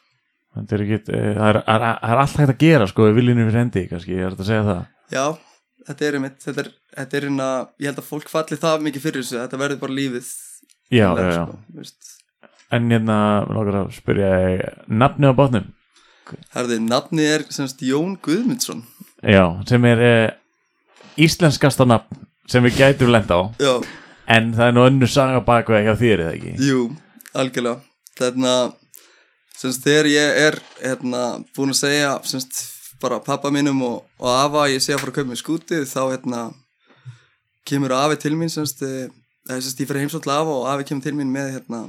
Þetta er ekki, uh, það er, er, er allt hægt að gera sko, við viljum við hendi, kannski, ég er að segja það. Já, þetta er einmitt þetta er, þetta er einna, ég held að fólk falli það mikið fyrir þessu, þetta verður bara lífið já, já, já. sko, en hérna, langar að spyrja nafni á bátnum? Herði, nafni er semst Jón Guðmundsson. Já, sem er uh, íslenskasta nafn sem við gætum lenda á. Já, en það er nú önnu saga bakveð hjá þér eða ekki? Jú, algjörlega. Þarna, semst þegar ég er hérna, búin að segja semst bara pappa mínum og, og afa ég sé að fara að kaupa mér skúti þá hérna kemur afi til mín semst, eh, eða semst ég fyrir heimsótt afa og afi kemur til mín með hérna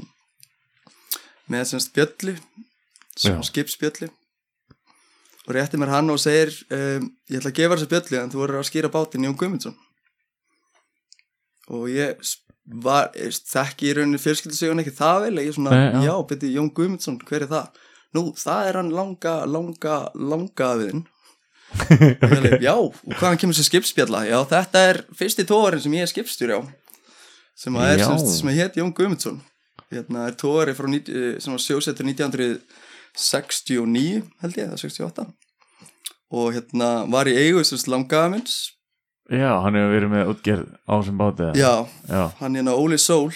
með semst bjöllu skipsbjöllu og rétti mér hann og segir um, ég ætla að gefa þessu bjöllu en þú verður að skýra bátinn Jón Guðmundsson og ég var, þekki í rauninni fjölskyldisögun ekki það vel ég er svona, Nei, já. já, byrju Jón Guðmundsson, hver er það? Nú, það er hann langa, langa, langa afiðin (laughs) okay. Já, og hvaðan kemur þessi skipsbjalla? Já, þetta er fyrsti tóðarinn sem ég er skipstjóri á sem að er Já. sem, sem hétt Jón Guðmundsson hérna er tóðari frá eh, sem var sjósettur 1969 held ég, eða 68 og hérna var í eigu sem langa afins já, hann hefur verið með útgerð á þessum báti? Já, já, hann hérna Óli Sól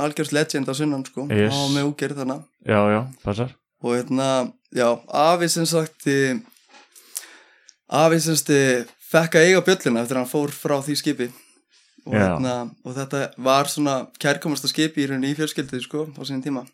algjörst legend á sunnan sko. Yes. var með úgerð þannig já, já, passar. Og hérna, já, afi sem sagt eh, afi sem sagt eh, fekk að eiga bjölluna eftir að hann fór frá því skipi. Og, hérna, og þetta var svona kærkomasta skipi í rauninni í fjölskyldið sko á sinni tíma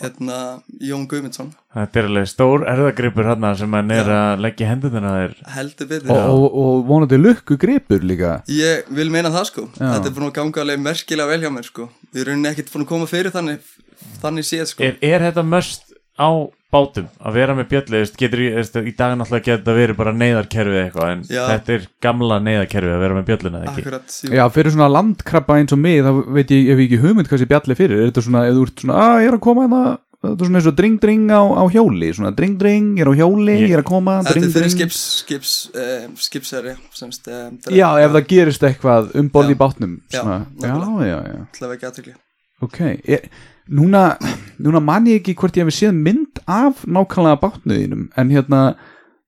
hérna Jón Guðmundsson. Þetta er alveg stór erðagripur hann sem hann er að leggja hendurna þér. Heldur betur og, og, og vonandi lukku gripur líka. Ég vil meina það sko. Já. Þetta er búin að ganga alveg merkilega vel hjá mér sko. Við erum ekkert búin að koma fyrir þannig Þannig séð sko. Er, er þetta möst á bátum að vera með bjöllu, veist, getur í, veist, í dag náttúrulega getur þetta verið bara neyðarkerfið eitthvað en Já. þetta er gamla neyðarkerfið að vera með bjölluna eða ekki Akkurat, jú. Já, fyrir svona landkrabba eins og mig þá veit ég, ef ég ekki hugmynd hvað sé bjalli fyrir er þetta svona, ef þú ert svona, að ég er að koma hérna þetta er svona eins og dring dring á, á hjóli svona dring dring, ég er á hjóli, Ég- er að koma Þetta dring er fyrir dring skips, skips, uh, skipseri semst, um, Já, ef það gerist eitthvað um borð í Já. bátnum svona. já, já, já Það vekja aðtökli Ok, ég, núna, núna man ég ekki hvort ég hef séð mynd af nákvæmlega bátnuðinum en hérna,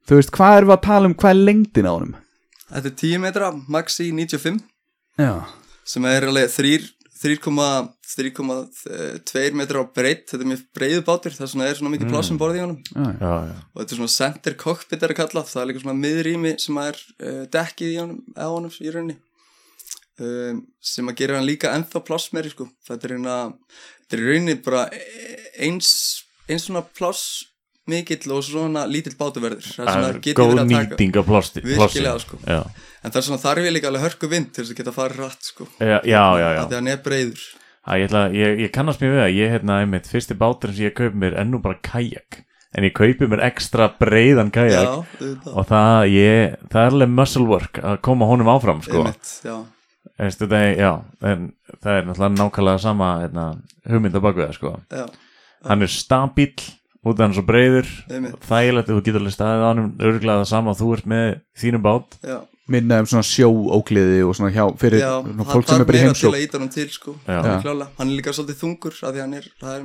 þú veist, hvað erum við að tala um, hvað er lengdin á honum? Þetta er 10 metra, maxi 95 Já, sem er alveg 3 3,2 metra á breytt þetta er mjög breiðu bátur vegna er svona mikið pláss um borði í honum. Já, já, já, já, og þetta er svona center cockpit er að kalla það er líka svona miðrými sem er uh, dekkið í honum, á honum í rauninni. Um, sem að gera hann líka ennþá pláss meiri sko. Þetta er hérna þetta er í rauninni bara eins eins svona pláss mikill og svona lítill bátuverður. Það er það er góð verið að taka nýting af plásti Virkilega, sko. já, en það er svona þarf ég líka alveg hörku vind til þess að geta farið rætt sko. Já, já, já, já. að því hann er breiður. Æ, ég, ætla, ég, ég kannast mér við að ég hérna einmitt fyrsti báturinn sem ég kaupi mér ennú bara kajak. En ég kaupi mér ekstra breiðan kajak. Og það, ég, það er alveg muscle work að koma honum áfram sko. Einmitt, já, Það, er- já, en það er náttúrulega nákvæmlega sama hérna, hugmynda baku það sko. já, hann er stabíl út af hann svo breiður Einmitt. þægilegt að þú getur alveg staðið á hann örgulega það sama að þú ert með þínum bát. Já. Minna um svona sjóókliði og svona hjá fyrir Já, svona fólk sem er bara í meira til heimsók að íta hann til sko Já. Alveg klárlega. hann er líka svolítið þungur að því hann er, það er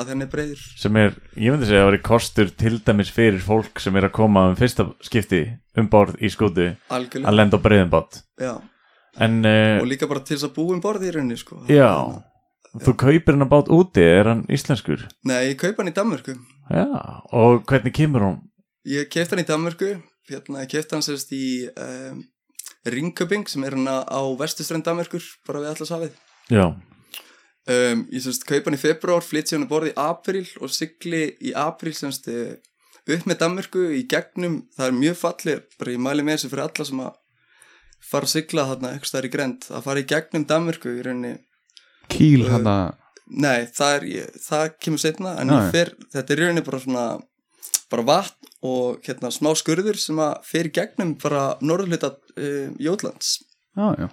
að því hann er breiður. Sem er, ég myndi segja að vera kostur til dæmis fyrir fólk sem er að koma um fyrsta skipti um borð í skútu að lenda á breiðum bát. Já, en uh, og líka bara til þess að búa um borði í rauninni sko. Já, þú kaupir hann að bát úti, er hann íslenskur? Nei, ég kaup hann í Danmörku. Já, og hvernig kemur hún? Ég kefti hann í Danmörku. Hérna, ég kefti hann sérst í um, Ringköping sem er hann á vestuströnd Danmörkur, bara við allas hafið Já, um, Ég sérst kaup hann í februar, flytt sér hann að borði í april og sigli í april semst eh, upp með Danmörku í gegnum, það er mjög fallið bara ég mæli með þessu fyrir alla sem að fara að sigla þarna eitthvað stær í grend að fara í gegnum Danmörku í rauninni. Kýl Uh, hann að Nei, það, er, ég, það kemur setna en fer, þetta er í rauninni bara svona bara vatn og hérna smá skurður sem að fer í gegnum bara norðluta um, Jótlands. Já, já,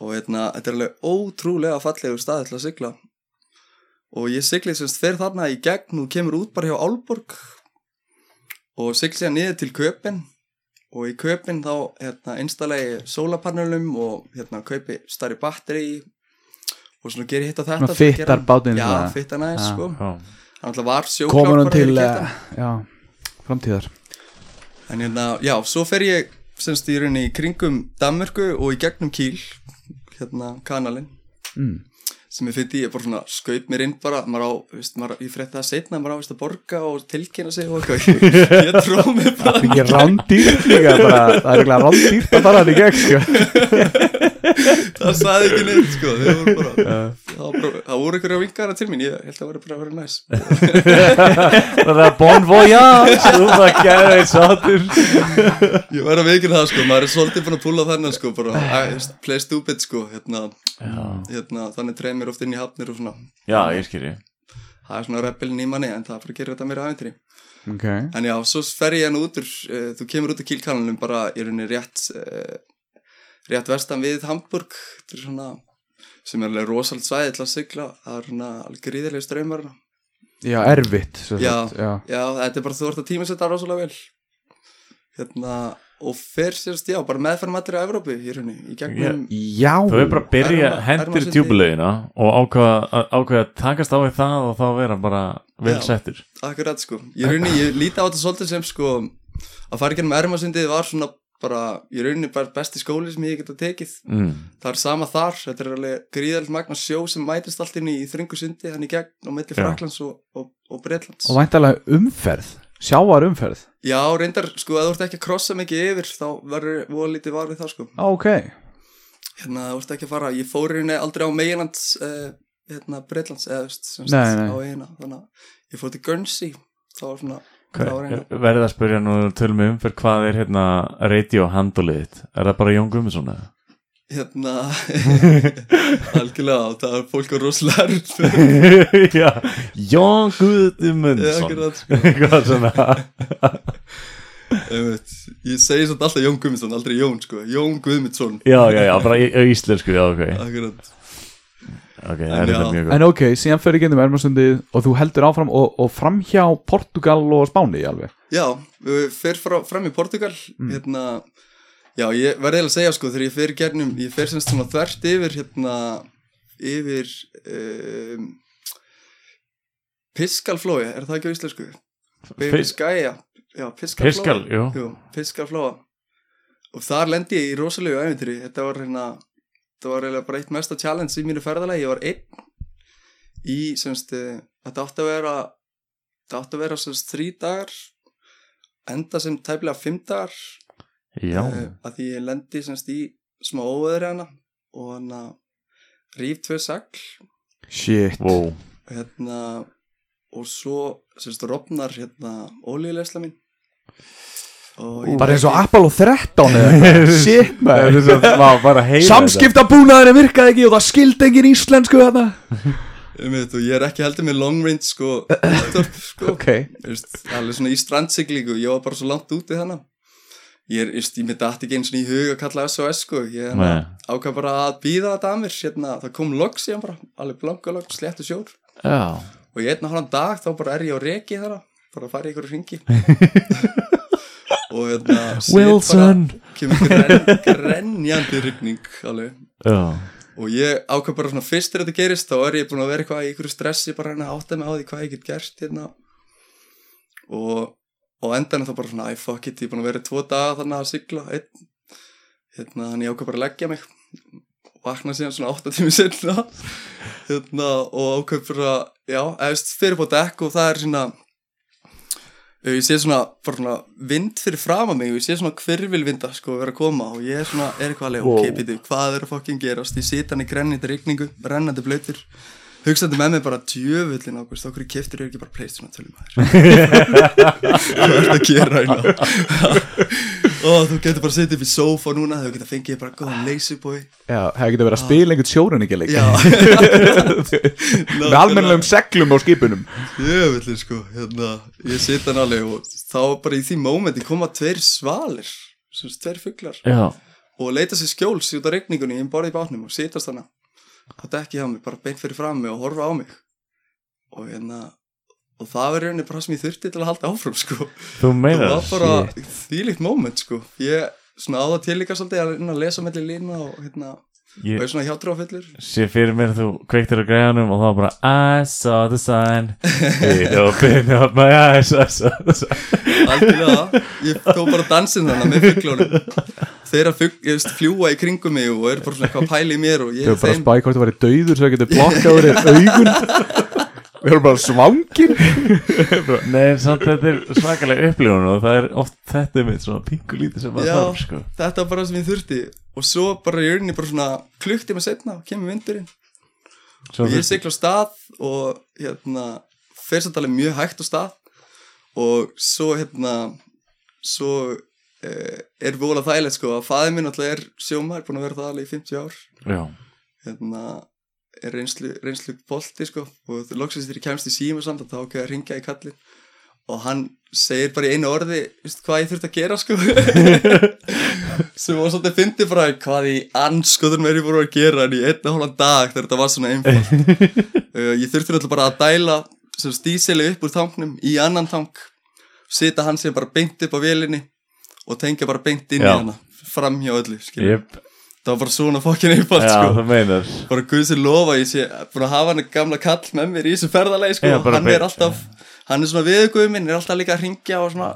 og hérna, þetta er alveg ótrúlega fallegur staði til að sigla. Og ég sigli semst fer þarna í gegn og kemur út bara hjá Álborg og sigli sér niður til Köpin og í Köpin þá hérna einstallegi sólapanelum og hérna kaupi starri batteri og svona gerir hitt á þetta hann- bátinn sko. hann var hann. já, framtíðar. En hérna, já, svo fer ég semst í rauninni í kringum Danmörku og í gegnum Kíl hérna kanalinn. Mm. Sem ég fyndi, ég bara svona skaup mér inn bara, maður á, veist, maður, ég frétti það setna maður á veist, að borga og tilkynna sig og eitthvað, (laughs) ég, ég tró mig það bara er ekki rándýrt líka bara, það er ekki rándýrt að fara hann í gegn sko. (laughs) það saði ekki neitt, sko voru bara, það, bara, það voru einhverja vinkara til mín, ég held að það voru bara að vera næs. (laughs) Það er bon voyage. Þú það gæði eitt sátur ég verði að veikina það, sko, maður er svolítið búin að púla þennan, sko, bara, play stupid, sko, hérna, hérna þannig treð mér oft inn í hafnir og svona. Já ég skilji það er svona rebelin í manni, en það er bara að gera þetta meira aðeintri ok, En já, svo fer ég hann út úr, uh, þú kemur út úr kílkanalum bara í rauninni rétt, uh, rétt vestan við Hamburg, þetta er svona, sem er alveg rosald svæði til að sigla, það er svona alveg gríðilega ströymar. já, erfitt sem Já. sagt, já. Já, þetta er bara, þú ert að tímasetta rosalega vel. Hérna, og fer sérst, já, bara meðferðum allir á Evrópu í rauninni, í gegnum, já, Þú er bara að byrja hendir Erma- tjúbulegina og ákveða ákveða að takast á við það og þá vera bara vel Já. settur akkurat sko. Í rauninni, ég líti á þetta svolítið sem sko, að fara í gennum ermasundið var svona bara, í rauninni bara besti skóli sem ég geta tekið. mm. Það er sama þar, þetta er alveg gríðalegt magna sjó sem mætist allt inn í þröngu sundi hann í gegn milli Já. Fraklands og, og, og Bretlands. og væntalega umferð sjáar umferð Já, reyndar, sko, ef þú ert ekki að krossa mikið yfir þá verður voða lítið var við það, sko. ok, Hérna, þú ert ekki að fara, ég fór rauninni aldrei á meginlands, uh, hérna, Bretlands, eða, veist, sem sagt, á eigina, þannig að ég fór til Guernsey, þá var svona, eina. Verðið að spyrja nú tölum við umferð hvað er hérna radio handlið þitt? Er það bara Jón Guðmundsson eða? Hérna, (laughs) algjörlega, það er fólk á rosalega fyrir- (laughs) Já, Jón akkurat, sko. (laughs) Ég segi svolítið alltaf Jón Guðmundsson, aldrei Jón sko. Jón Guðmundsson. Já, já, já, bara íslensku, já, ok. Akkurat ok, En það er já. þetta mjög góð En ok, síðan fyrir gennum Ermarsundið og þú heldur áfram og, og framhjá Portugal og Spáni alveg? Já, við fer frá, fram í Portugal hérna, já, ég verði eiginlega að segja sko, þegar ég fer í gernum, ég fer semst svona þvert yfir hérna, yfir um, Piskalflói, er það ekki á íslensku? Piskalflói. Piskal, jú. Jú, Piskalflóa. Og þar lendi ég í rosalegu æfintýri, þetta var hérna þetta var eiginlega bara eitt mesta challenge í mínu ferðalagi, ég var einn í semst, eh, þetta átti að vera þetta átti að vera semst þrý dagar enda sem tæplega fimm dagar Já, eh, að því ég lendi semst í smá óveðri hana og hann að ríf tvö sagl Shit. Wow. Hérna og svo semst rofnar hérna ólíulegsla mín Bara eins og Apollo 13 eða eitthvað. (laughs) Shit er heyra Samskiptabúnaðurinn virkaði ekki og það skildi engin íslensku þarna. (laughs) Og ég er ekki heldur með long range sko, sko. (laughs) Ok. Veist, alveg svona í strandsiglingu. Ég var bara svo langt úti þannig ég er, ég mitt afti ekki eins og í hug að kalla SOS sko, ég Nei. ákvað bara að býða þetta að mér hérna, það kom loks síðan bara, alveg blanka loks sléttu sjór. Já, og ég einn að hana dag þá bara er ég á reki þarna bara að fara í ykkur ringi og hérna (laughs) sit Wilson. kemur grenn, grenjandi Já, og ég ákvað bara svona fyrst þegar þetta gerist þá er ég búin að vera eitthvað í ykkur stressi bara hérna átta mig á því hvað ég get gert hérna. Og og endan þá bara svona, æ fuck it, ég er búin að vera tvo daga þannig að sigla einn. Hérna, þannig ég ákvað bara að leggja mig. Vakna síðan svona átta tími senna hérna, og ákvað bara já, eftir fyrir på dekk og það er svona ég sé svona, svona vind fyrir fram að mig og ég sé svona hvirvilvinda sko vera að koma og ég er svona, er eitthvað alveg ok, býtu, hvað er að fokkin gerast? Ég sita hann í grennindi rigningu, rennandi blöytur hugsaði með mig bara djöfullin ákvæmst, okkur keftur er ekki bara playstation að tölum maður? (laughs) Hvað er að gera og þú getur bara setið upp í sofa núna þú getur fengið bara góðan lazy boy Já, það getur verið að spila einhvern sjórenningileik já. (laughs) Með almennilegum seglum á skipunum djöfullin sko hérna, ég sita hann alveg og þá bara í því mómenti koma tveir svalir sem fuglar. Já. Og leita sér skjóls út á regningunni í borði í bátnum og sitast hana og dekki hjá mig, bara beint fyrir fram mig og horfa á mig. Og hérna og það var rauninni bara það sem ég þurfti til að halda áfram sko. Þú það meinar var bara þýlikt moment sko. Ég svona á það til líka svolítið að, að lesa mellir lína og hérna og Ég er svona hjátrúafyllur sé fyrir mér að þú kveiktir á græðanum og þá bara I saw the sign It opened up my eyes I saw the sign algjörlega, ég tók bara dansinn þannig með fugglunum þeirra ég fljúa í kringum mig og eru bara svona eitthvað að pæla í mér og ég Þau bara þeim spæk hvort þú væri dauður svo það getur blokkað úr augun Við erum bara svangir. (laughs) Nei, samt þetta er svakalega upplifun og það er oft þetta mitt svona pingulítið sem maður þarf sko. þetta var bara sem ég þurfti. Og svo bara í rauninni bara svona klukkt ég með setna og kemur vindurinn. Svo og ég sigla á stað og hérna fer samt alveg mjög hægt á stað. Og svo hérna svo eh, er vola þægilegt sko að fæði minn alltaf er sjómar búin að vera það alveg í 50 ár. Já, hérna er reynslu, reynslu bolti sko. Og þú loksist þér í kemst í síma samt að þá ákveða að ringja í kallin og hann segir bara í einu orði veist, hvað ég þurft að gera sko? (laughs) Sem var svolítið fyndi bara hvað í anskoðun er ég búin að gera en í einna hólan dag þegar þetta var svona einfalt? Uh, (laughs) ég þurfti náttúrulega bara að dæla sem stíseli upp úr tanknum í annan tank sita hann sem bara beint upp á vélinni og tengja bara beint inn í hana fram hjá öllu skilur. Jep, það var bara svona fokkin einfalt já, sko. þú meinar. Bara Guð sér lofa ég sé búin að hafa hann gamla kall með mér í þessu ferðalegi sko, Já, hann er alltaf hann er svona viðguð minn, er alltaf líka að ringja og svona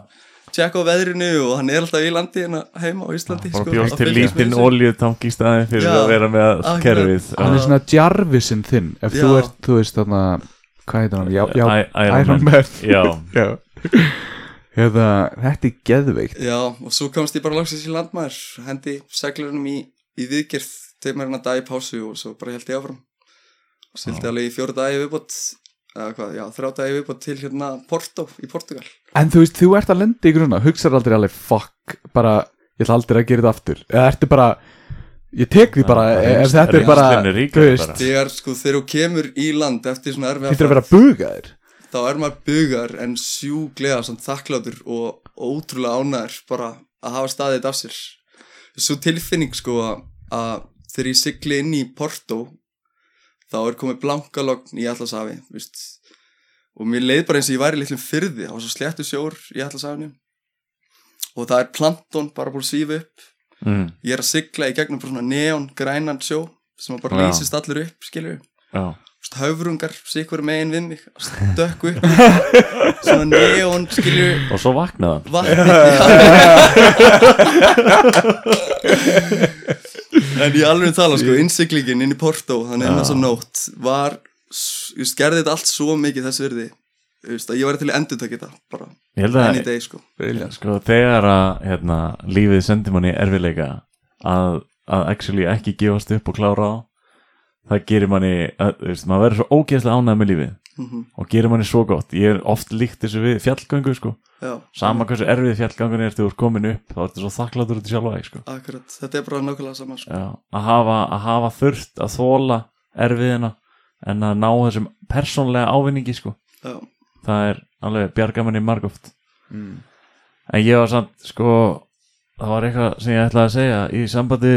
tjekka á veðrinu og hann er alltaf í landi hérna heima á Íslandi Bara sko, bjóst að til lítinn oljutank í staðin fyrir Já, að vera með kerfið. Hann er svona Jarvisinn þinn. Ef þú ert, þú veist þarna Hvað heitir hann? Já, Iron Man. (laughs) Já, Hérna, þetta er geðveikt. Já, og svo komst ég bara loksins í landmaður hendi seglunum í, í viðgerð tegum hann að dag í pásu og svo bara held ég áfram. Og sildi alveg í fjóra dagi viðbót eða hvað, já, þrjá dagi viðbót til hérna Porto í Portugal. En þú veist, þú ert að lenda í grunna Hugsar aldrei alveg, fuck Bara, ég ætla aldrei að gera þetta aftur. Eða ertu bara Ég tek því bara, Já, ef þetta er bara Þú veist, bara. þegar sko þegar þú kemur í land eftir svona erfiða Þetta er að vera ferð, bugaðir þá er maður bugar en sjúglega þakklátur og ótrúlega ánæður bara að hafa staðið þetta af sér svo tilfinning sko að- að þegar ég sigli inn í Porto þá er komið blankalogn í Allasafi og mér leið bara eins og ég væri litlum fyrði, það var svo sléttu sjór í Allasafinu og það er planton bara búin að svífa upp. Mm, ég er að sigla í gegnum bara svona neon grænan sjó sem bara lýsist allur upp skilur já, höfrungar sikur megin við mig stökku upp svona neon skilur og svo vaknaði hann. Vatni en ég alveg tala sko innsiklingin inn í Porto þannig að þess að nótt var ég gerði þetta allt svo mikið þess virði veist, að ég var til að endur þetta bara any að day sko. Sko, þegar að hérna, lífið sendir manni erfiðleika að, að actually ekki gefast upp og klára á það gerir manni, að, þú veist, maður verður svo ógeðslega ánægð með lífið. Mhm. og gerir manni svo gott, ég er oft líkt þessu við fjallgöngu sko, já, sama hversu erfið fjallgangun er þegar þú ert komin upp, þá ertu svo þakkláttur út í sjálfa þig sko, akkurat, þetta er bara nákvæmlega saman sko. já, að hafa, að hafa þurft að þóla erfiðina en að ná þessum persónlega ávinningi sko, já, það er alveg bjargamanni margóft Mm. En ég var samt, sko, það var eitthvað sem ég ætlaði að segja í sambandi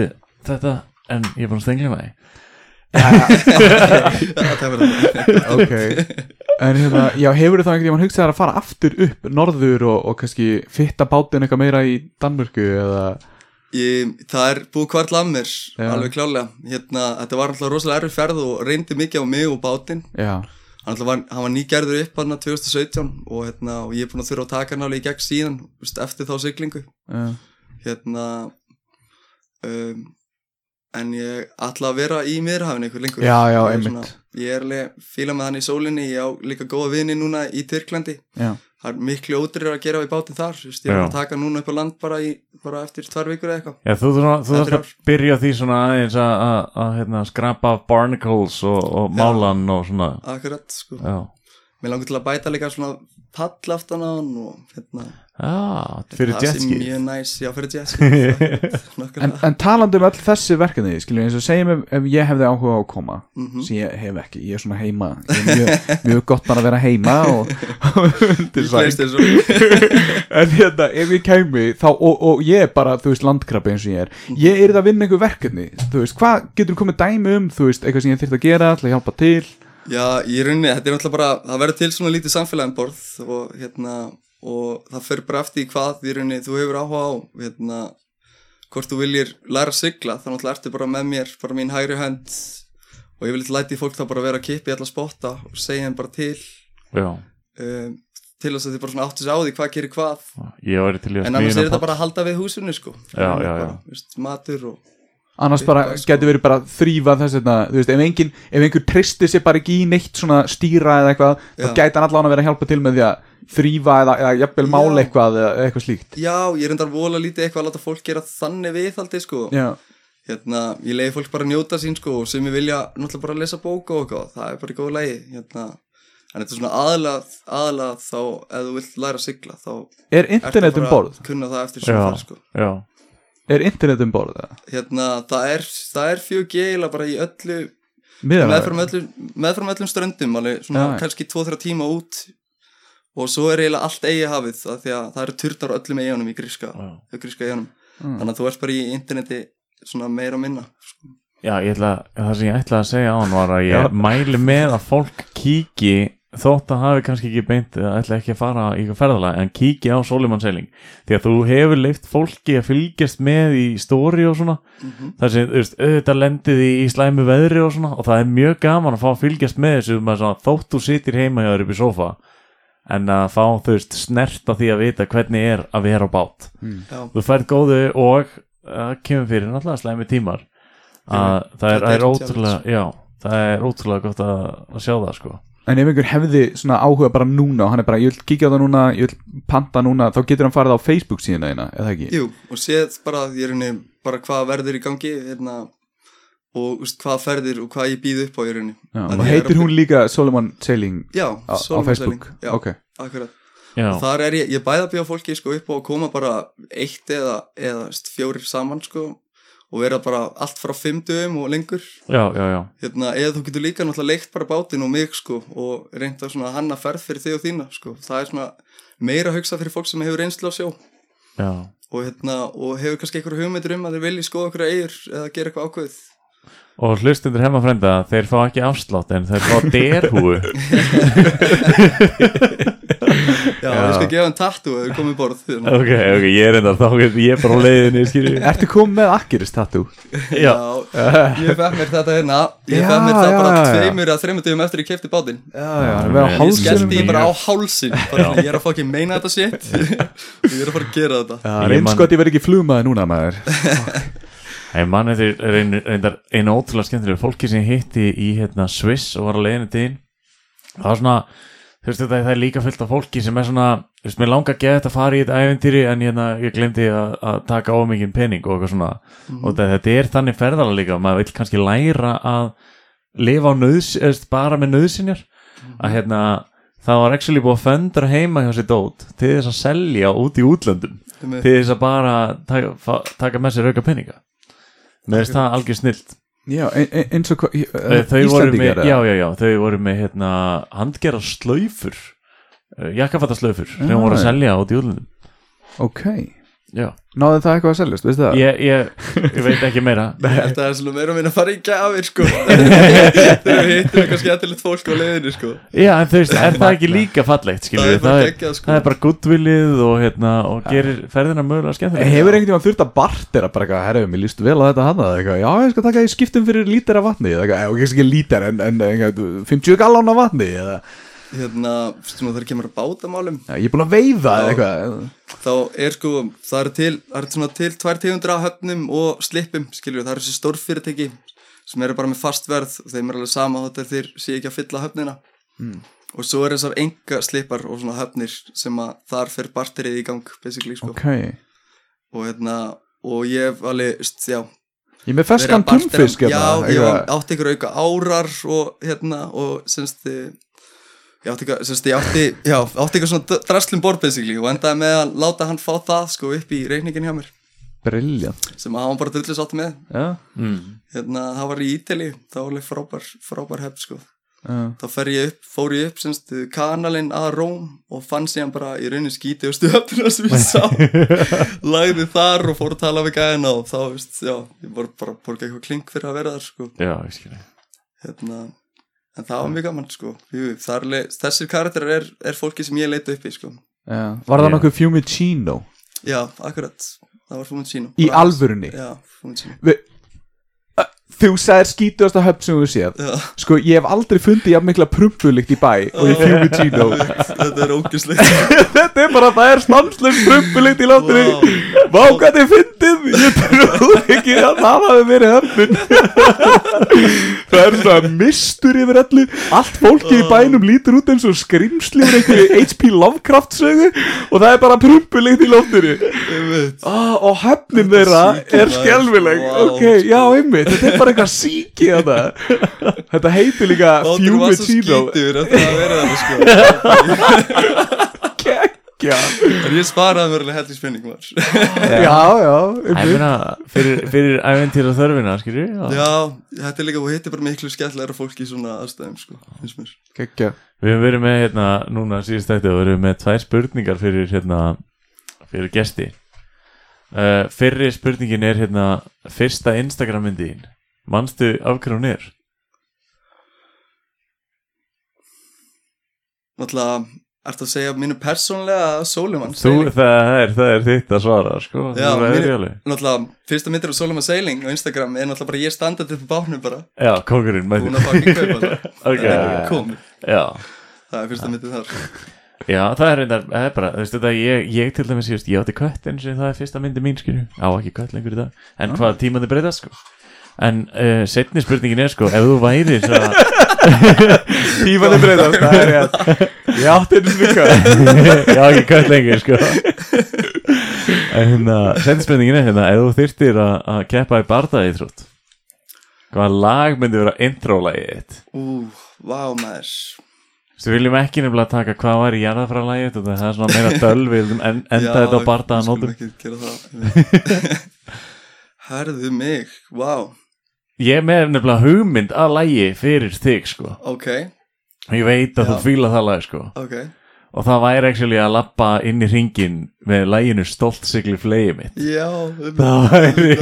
þetta, en ég er búin að stengla mig. Það er verið ok. En hérna, já, hefur það einhvern veginn hugsað að fara aftur upp norður og, og kannski fitta bátinn eitthvað meira í Danmörku eða, Ég, það er búið hvart Já. alveg klálega hérna, þetta var alltaf rosalega erfið ferð og reyndi mikið á mig og bátinn. Já, hann, alltaf var, hann var nýgerður upp hann 2017 og, hérna, og ég er búin að þurfa að taka hann alveg í gegn síðan eftir þá siglingu. Já, hérna um, en ég ætla að vera í miðrahafinu ykkur lengur. Já, já, einmitt. ég er alveg fíla með hann í sólinni. Ég á líka góða vini núna í Tyrklandi. Já, það er miklu ódýrir að gera á í bátinn þar. Vist, ég er að taka núna upp á land bara, í, bara eftir tvær vikur eða eitthvað. Þú þarf þú þarft Eftir að byrja því svona aðeins að, að, að hérna, skrapa barnacles og, og málan og svona, akkurat sko. Já. Mér langar til að bæta líka svona pall aftan á hann og hérna Já, fyrir það sé jetski. mjög næs, já fyrir jetski (laughs) en, en talandi um öll þessi verkefni skiljum eins og segjum ef, ef ég hefði áhuga á að koma Mhm. sem ég hef ekki, ég er svona heima ég er mjög, mjög gott bara að vera heima og, (laughs) (laughs) en hérna, ef ég kæmi þá, og, og ég er bara, þú veist, landkrabbi eins og ég er. Ég er það að vinna einhver verkefni þú veist, hvað getur komið dæmi um þú veist, eitthvað sem ég þyrft að gera, til að hjálpa til? Já, í rauninni, þetta er náttúrulega bara það verður til svona lítið samfélagin borð og hérna, og það fer bara eftir hvað í rauninni þú hefur áhuga á hérna, hvort þú viljir læra að sigla, þá náttúrulega ertu bara með mér bara mín hægri hönd. Og ég vil eitthvað læti fólk þá bara vera að kippa í alla spotta og segja þeim bara til. Um, til þess að þið bara svona áttu sig á því hvað gerir hvað. Að en annars er þetta bara að halda við húsinu sko. Já, já, bara, já. Veist, matur og annars bara sko. getur verið bara þrýfa þess að þú veist, ef, engin, ef einhver tristir sér bara ekki í neitt svona stýra eða eitthvað, þá gæti hann allan að vera að hjálpa til með því að þrýfa eða, eða jafnvel mála eitthvað eða eitthvað slíkt. Já, ég reyndar vola lítið eitthvað að láta fólk gera þannig viðhaldi sko. Já, hérna, ég leiði fólk bara að njóta sín sko og sem ég vilja náttúrulega bara lesa bók og eitthvað, það er bara í góðu lægi hérna, en þetta er svona aðlað aðlað þá, ef þú vilt læra að sigla þá er ertu internet um bara borð? að kunna það eftir sem fara sko. já, er internet um borð? eða? hérna, það er, það er 4G eiginlega bara í öllu meðfram öllum, meðfram öllum ströndum alveg svona Já, já. kannski 2-3 tíma út og svo er eiginlega allt eigi hafið af því að það eru turnar á öllum eigunum í gríska, já. gríska eigunum Mm. þannig að þú ert bara í interneti svona meira og minna sko. Já, ég ætla, það sem ég ætla að segja á hann var að ég Já. mæli með að fólk kíki þótt að hafi kannski ekki beint eða ætla ekki að fara í ferðalag en kíki á Sólimannseiling. Því að þú hefur leift fólki að fylgjast með í stóri og svona. Mhm. þar sem, þú veist, auðvitað lendið í, í slæmu veðri og svona og það er mjög gaman að fá að fylgjast með þessu með svona, þótt þú sitir heima hjá þér upp í sofa en að fá, þú veist, snert á því að vita hvernig er að vera á bát. Já. þú færð góðu og það kemur fyrir náttúrulega slæmi tímar. Að það er, það er er ótrúlega já, það er ótrúlega gott að, að sjá það sko En ef einhver hefði svona áhuga bara núna og hann er bara, ég vil kíkja á það núna, ég vil panta núna, þá getur hann farið á Facebook síðan eina, eða ekki? Jú, og séð bara því er henni bara hvað verður í gangi hérna, og úst, hvað ferðir og hvað ég býð upp á í rauninni Já, Að og ég er heitir að- hún líka Solomon Sailing Já, á, á Solomon Facebook? Selling, Já, Ok, akkurat já, og þar er ég, ég bæða býða fólki sko upp og koma bara eitt eða, eða fjórir saman sko og vera bara allt frá fimm dögum og lengur. Já, já, já, hérna, eða þú getur líka náttúrulega leikt bara bátinn og mig sko og reynda svona hanna ferð fyrir þig og þína sko, það er svona meira að hugsa fyrir fólk sem hefur reynslu á sjó. Og hérna, og hefur kannski einhverju hugmyndir um að þeir vilji skoða einhverju eigur eða gera eitthvað ákveðið og hlustundur hefma frenda þeir fá ekki afslátt en þeir fá derhúu (laughs) Já, ég skal gefa hann tattu ef við komum í borð hérna. ok, ok, ég er enda þá ég er bara á leiðinni, Ertu komið með Akkiris tattoo? já, ég fekk mér þetta hérna. Ég fekk mér það bara tveimur að þreimur dögum eftir ég kefti bátinn. Já, já, hann er Ég með á Ég hálsinum skellti ég bara á hálsin. (laughs) Ég er að fokkin meina þetta shit. (laughs) Ég er að fara að gera þetta. Já, Ég verð ekki flugmaði núna maður ég man eftir reyn- reyndar einu ótrúlega skemmtilega fólki sem hitti í hérna, Swiss og var á leiðinni til. Það var svona þú veist þetta, það er líka fullt af fólki sem er svona þú veist, mér langar að geta að fara í þetta æventýri en hérna, ég glemdi að, að taka ómikinn pening og eitthvað svona. Og þetta, þetta er þannig ferðalega líka maður vil kannski læra að lifa á nöðs, eðst, bara með nöðsinjar að hérna það var actually búið að föndra heima hjá sér dót til þess að selja út í útlöndum. Til þess að bara taka, taka með sér auka peninga með þess það algjör snilt. Já, ein- ein- eins og hvað Íslandingar já, já, já, þau voru með hérna, handgera slöufur jakkafatta slöufur sem Já, voru að selja út í útlöndum. Ok, já, náðu það eitthvað að seljast, veistu það? ég, ég, ég veit ekki meira. (laughs) Ég held að það er svona meira minna að fara í gafir sko. (laughs) Þegar við hittum eitthvað skemmtilegt fólk á leiðinni sko. Já, en þú veist, er það ekki líka fallegt, skilur Það það, er- sko. það er bara guttvilið og, hérna, og gerir ferðina mögulega skemmtilega. Hefur einhvern tímann þurft að bartera bara eitthvað, herru, mér líst vel á þetta hana eitthvað, já, ég skal taka í skiptum fyrir lítir af vatni eða eitthvað, já, ekki lítir en, en eitthvað, 50 gallón af vatni eða, Hérna, svona þegar kemur að bátamálum já, ég er búin að veiða Já. eða eitthvað. Þá er sko, það eru til, það eru svona til tvær tegundra höfnum og slippum Skilur það eru þessi stórfyrirtæki sem eru bara með fast verð og þeim er alveg sama þótt að þeir sé ekki að fylla höfnina. Og svo er þessar enga slippar og svona höfnir sem að þar fer barterið í gang basically sko. Ok, og hérna, og ég hef alveg, já. Ég er með bartera- túnfisk Já, hérna, ég eitthvað. átti ykkur auka árar og hérna, og semst ég átti ykkur, semst ég átti já, átti ykkur svona draslum borð basically og endaði með að láta hann fá það sko upp í reikningin hjá mér. Brilliant. Sem að hann var bara drullis átti með. Já, mm. hérna, það var í Ítali, það var alveg frábær frábær hefð sko. Já, þá fer ég upp, fór ég upp semst kanalinn að Róm og fann síðan bara í rauninni skíti og stöðuna sem ég sá. (laughs) Lagði þar og fór að tala við gæðina og þá, veist, já, ég var bara borga eitthvað klink fyrir að vera þar sko. Já, hérna, en það var mjög gaman sko. Þessir karakterar er, er fólki sem ég leita upp í sko. Já. Var það nokkuð Fiumicino já, akkurat, það var Fumicino í alvörunni? já, uh, þú sagðir skítuðasta höfn sem þú séð. Já, Sko, ég hef aldrei fundið jafn mikla prumpulikt í bæ og í Fiumicino (laughs) þetta er ógæslegt (laughs) Þetta er bara, það er stanslöf prumpulikt í láttinu Vá. Vá, hvað þið fyndið. Ég trúi ekki að það hafi verið höfnun (laughs) Það er svona mistur yfir allu Allt fólki í bænum lítur út eins og skrimsli úr einhverju HP Lovecraft sögu og það er bara prumpulikt í láttinu ah, og höfnin þeirra er skjálfileg Ok, já, einmitt, þetta er bara eitthvað síki þetta Þetta heitir líka Bátur var svo skítur eftir að vera það sko. Kekkja en ég sparaði mér alveg hellis penning maður Já, já, Ég meina, fyrir, fyrir æventýra þörfina, skilur já. já, þetta er líka, og hittir bara miklu skemmtilegra fólki í svona aðstæðum sko, finnst mér. Kekkja Við höfum verið með, hérna, núna síðust þetta og við höfum með tvær spurningar fyrir, hérna, fyrir gesti. Uh, Fyrri spurningin er, hérna, fyrsta Instagram myndiðin Manstu af hverju hún er? náttúrulega, ertu að segja mínu persónlega Sólimann Þú, það er, það er þitt að svara, sko. Já, alveg. náttúrulega, fyrsta myndir af Sólimann Sailing á Instagram er náttúrulega bara ég standað upp á bátnum bara. Já, kongurinn, búin mætti að fucking kaupa það Ok, (laughs) Það er komið, já. Það er fyrsta myndið þar. Já, það er reyndar, það er bara, þú veist þetta, ég, ég til dæmis, ég, átti kött eins og það er fyrsta myndi mín, skilju, á ekki kött lengur í dag, en Ah. hvað tímandi breytast, sko. En uh, setni spurningin er, sko, ef þú væri svo að, Tímanni breytast, það er rétt. Ég átti einu snukka ég á ekki kött lengur, sko. En hérna, setni spurningin er, hérna, ef þú þyrftir að, að keppa í bardaði þrótt, hvaða lag myndi vera intro-lagið þitt? Ú, vá maður. Þú viljum ekki nefnilega taka hvað var í jarðafræðalagið, þetta það er svona meira (laughs) döl, við viljum en, enda Já, þetta á bardaða við skulum ekki gera það. (laughs) Herðu mig, vá Ég með nefnilega hugmynd að lægi fyrir þig sko. Ok, Ég veit að Já. þú fíla það lag sko. Ok. Og það væri actually að lappa inn í ringin með læginu Stolt sigli flegi mitt Já, Það væri,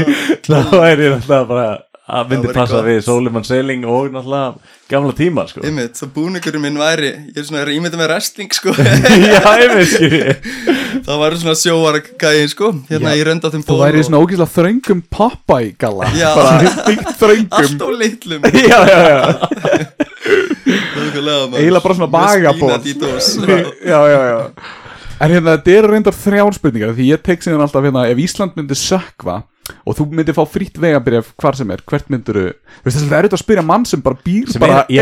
það væri alltaf bara að myndi væri passa gott. við Soliman Sailing og náttúrulega gamla tíma sko. Einmitt, svo búningurinn minn væri Ég er svona að ímynda með wrestling sko. (laughs) Já, veit skilji. Það væri svona sjóargæði sko Hérna Já. í rönda þeim Þú væri í svona ógíslega þröngum Popeye galla Já. Bara byggt þröngum. Allt á litlum. (laughs) Já, já, já. Eiginlega bara svona í dós. (laughs) Já, já, já. En hérna, þetta eru reyndar þrjár spurningar Því ég tek síðan alltaf hérna Ef Ísland myndi sökva Og þú myndir fá frýtt vegabrif hvar sem er. Hvert myndir þú veist, Það er auðvitað að spyrja mann sem bara býr Sem bara er í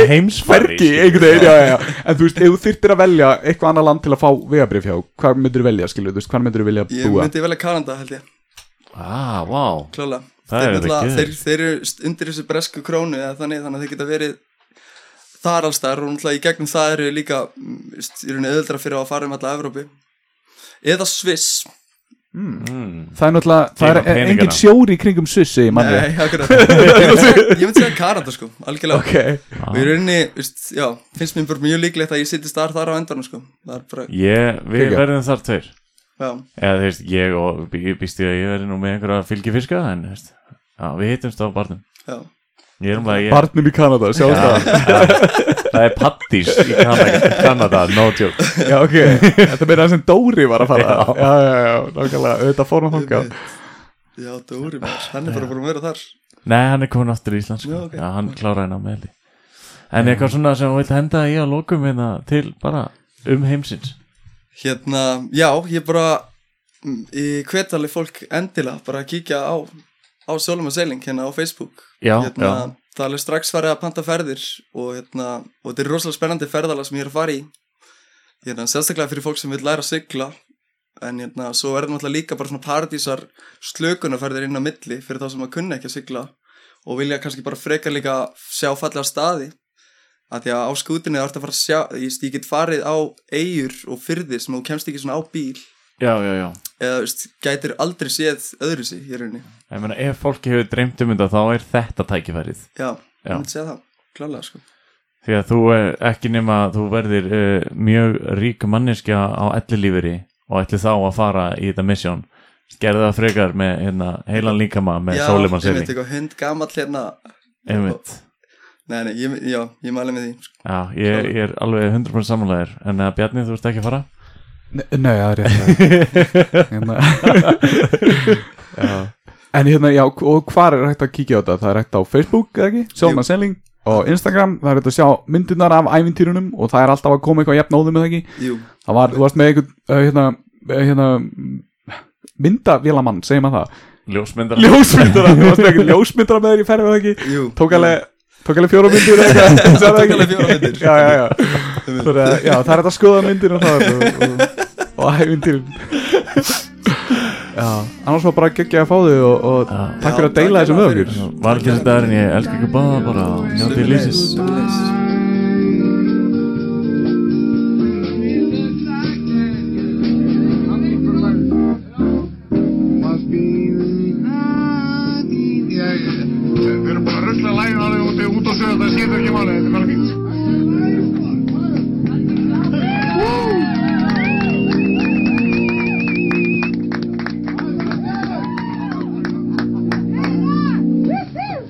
já. En þú veist, ef þú þyrftir að velja eitthvað annað land til að fá vegabrif hjá Hvað myndir þú velja, skilur, þú veist, hvað myndir þú vilja Ég búa? myndi velja Kanada held ég. Ah, wow Klála Það þeir, er þeir, þeir eru undir þessu bresku krónu eða þannig, þannig að þeir geta verið þar allstar og náttúrulega í gegnum það eru líka mm, í rauninni öðuldra fyrir að fara um alla Evrópu. Eða Sviss mm. Það er náttúrulega, það er engin sjóri í kringum Sviss, segir manni Nei, akkurat ég myndi, (laughs) ég segja Kanada sko, algjörlega. Ok, og í rauninni, veist, já, finnst mér bara mjög líklegt að ég sittist þar þar á endanum sko. Það er bara, Ég, við verðum þar tveir. Já, Eða þú veist, ég og ég býst ég að ég verði nú með einhverja fylgifiska En þú veist, já, við hittumst á barnum. Já. Ég er um að ég barnum í Kanada, sjá Já, það. Það er pattís í Kanada, Kanada no joke. Já, ok, þetta meira það sem Dóri var að fara. Já, já, já, já nákvæmlega, auðvitað fór hann þangað. Já, Dóri hann er bara búin að vera þar. Nei, hann er komin aftur í Ísland sko. Já, ok. Já, hann kláraði ná með heldi En eitthvað svona sem þú vilt henda í að lokum hérna til bara um heimsins? Hérna, já, ég bara mm, í hvetali fólk endilega bara að kíkja á á Solomon Sailing hérna á Facebook. Já, hérna, já. Það er alveg strax farið að panta ferðir og hérna, og þetta er rosalega spennandi ferðala sem ég er að fara í. Hérna, sérstaklega fyrir fólk sem vil læra að sigla. En hérna, svo er það náttúrulega líka bara svona paradísar slökunarferðir inn á milli fyrir þá sem að kunna ekki að sigla og vilja kannski bara frekar líka sjá fallega staði. Að því að á skútinni það ert að fara að sjá ég, get farið á eigur og fyrðir sem þú kemst ekki svona á bíl. Já, já, já eða veist, gætir aldrei séð öðru sig í rauninni Ég meina, ef fólki hefur dreymt um þetta þá er þetta tækifærið já, Já. ég myndi segja það, klálega sko Því að þú er ekki nema þú verðir uh, mjög rík manneskja á ellilíferi og ætli þá að fara í þetta misjón gerði það frekar með hérna, heilan líkama með já, Sólimann ég myndi eitthvað hund gamall hérna Einmitt. nei, nei, ég, já, ég mæli með því sko. Já, ég, ég er alveg 100% samanlegaðir en að Bjarni, þú ert ekki að fara? Nei, það er rétt (laughs) hérna. En hérna, já, og hvar er hægt að kíkja á þetta? Það er hægt á Facebook, eða ekki? Sjóma Jú. Selling og Instagram, það er hægt að sjá myndirnar af ævintýrunum og það er alltaf að koma eitthvað jafn óðum, eða ekki? jú, Það var, þú varst með eitthvað, uh, hérna, uh, hérna myndavélamann, segir maður það ljósmyndar Ljósmyndara, þú varst með eitthvað (laughs) ljósmyndara með þér í ferðið, eða ekki? jú Tók alveg, tók alveg fjóra myndir (laughs) Tók alveg fjórar myndir. Já, já, já að, það er að skoða myndir og það og, og, Já, annars var bara geggja að fá þig og, og takk fyrir að deila takk þessu með fyrir. okkur. Var ekki þetta en ég elska ekki báða bara. Njótið lífsins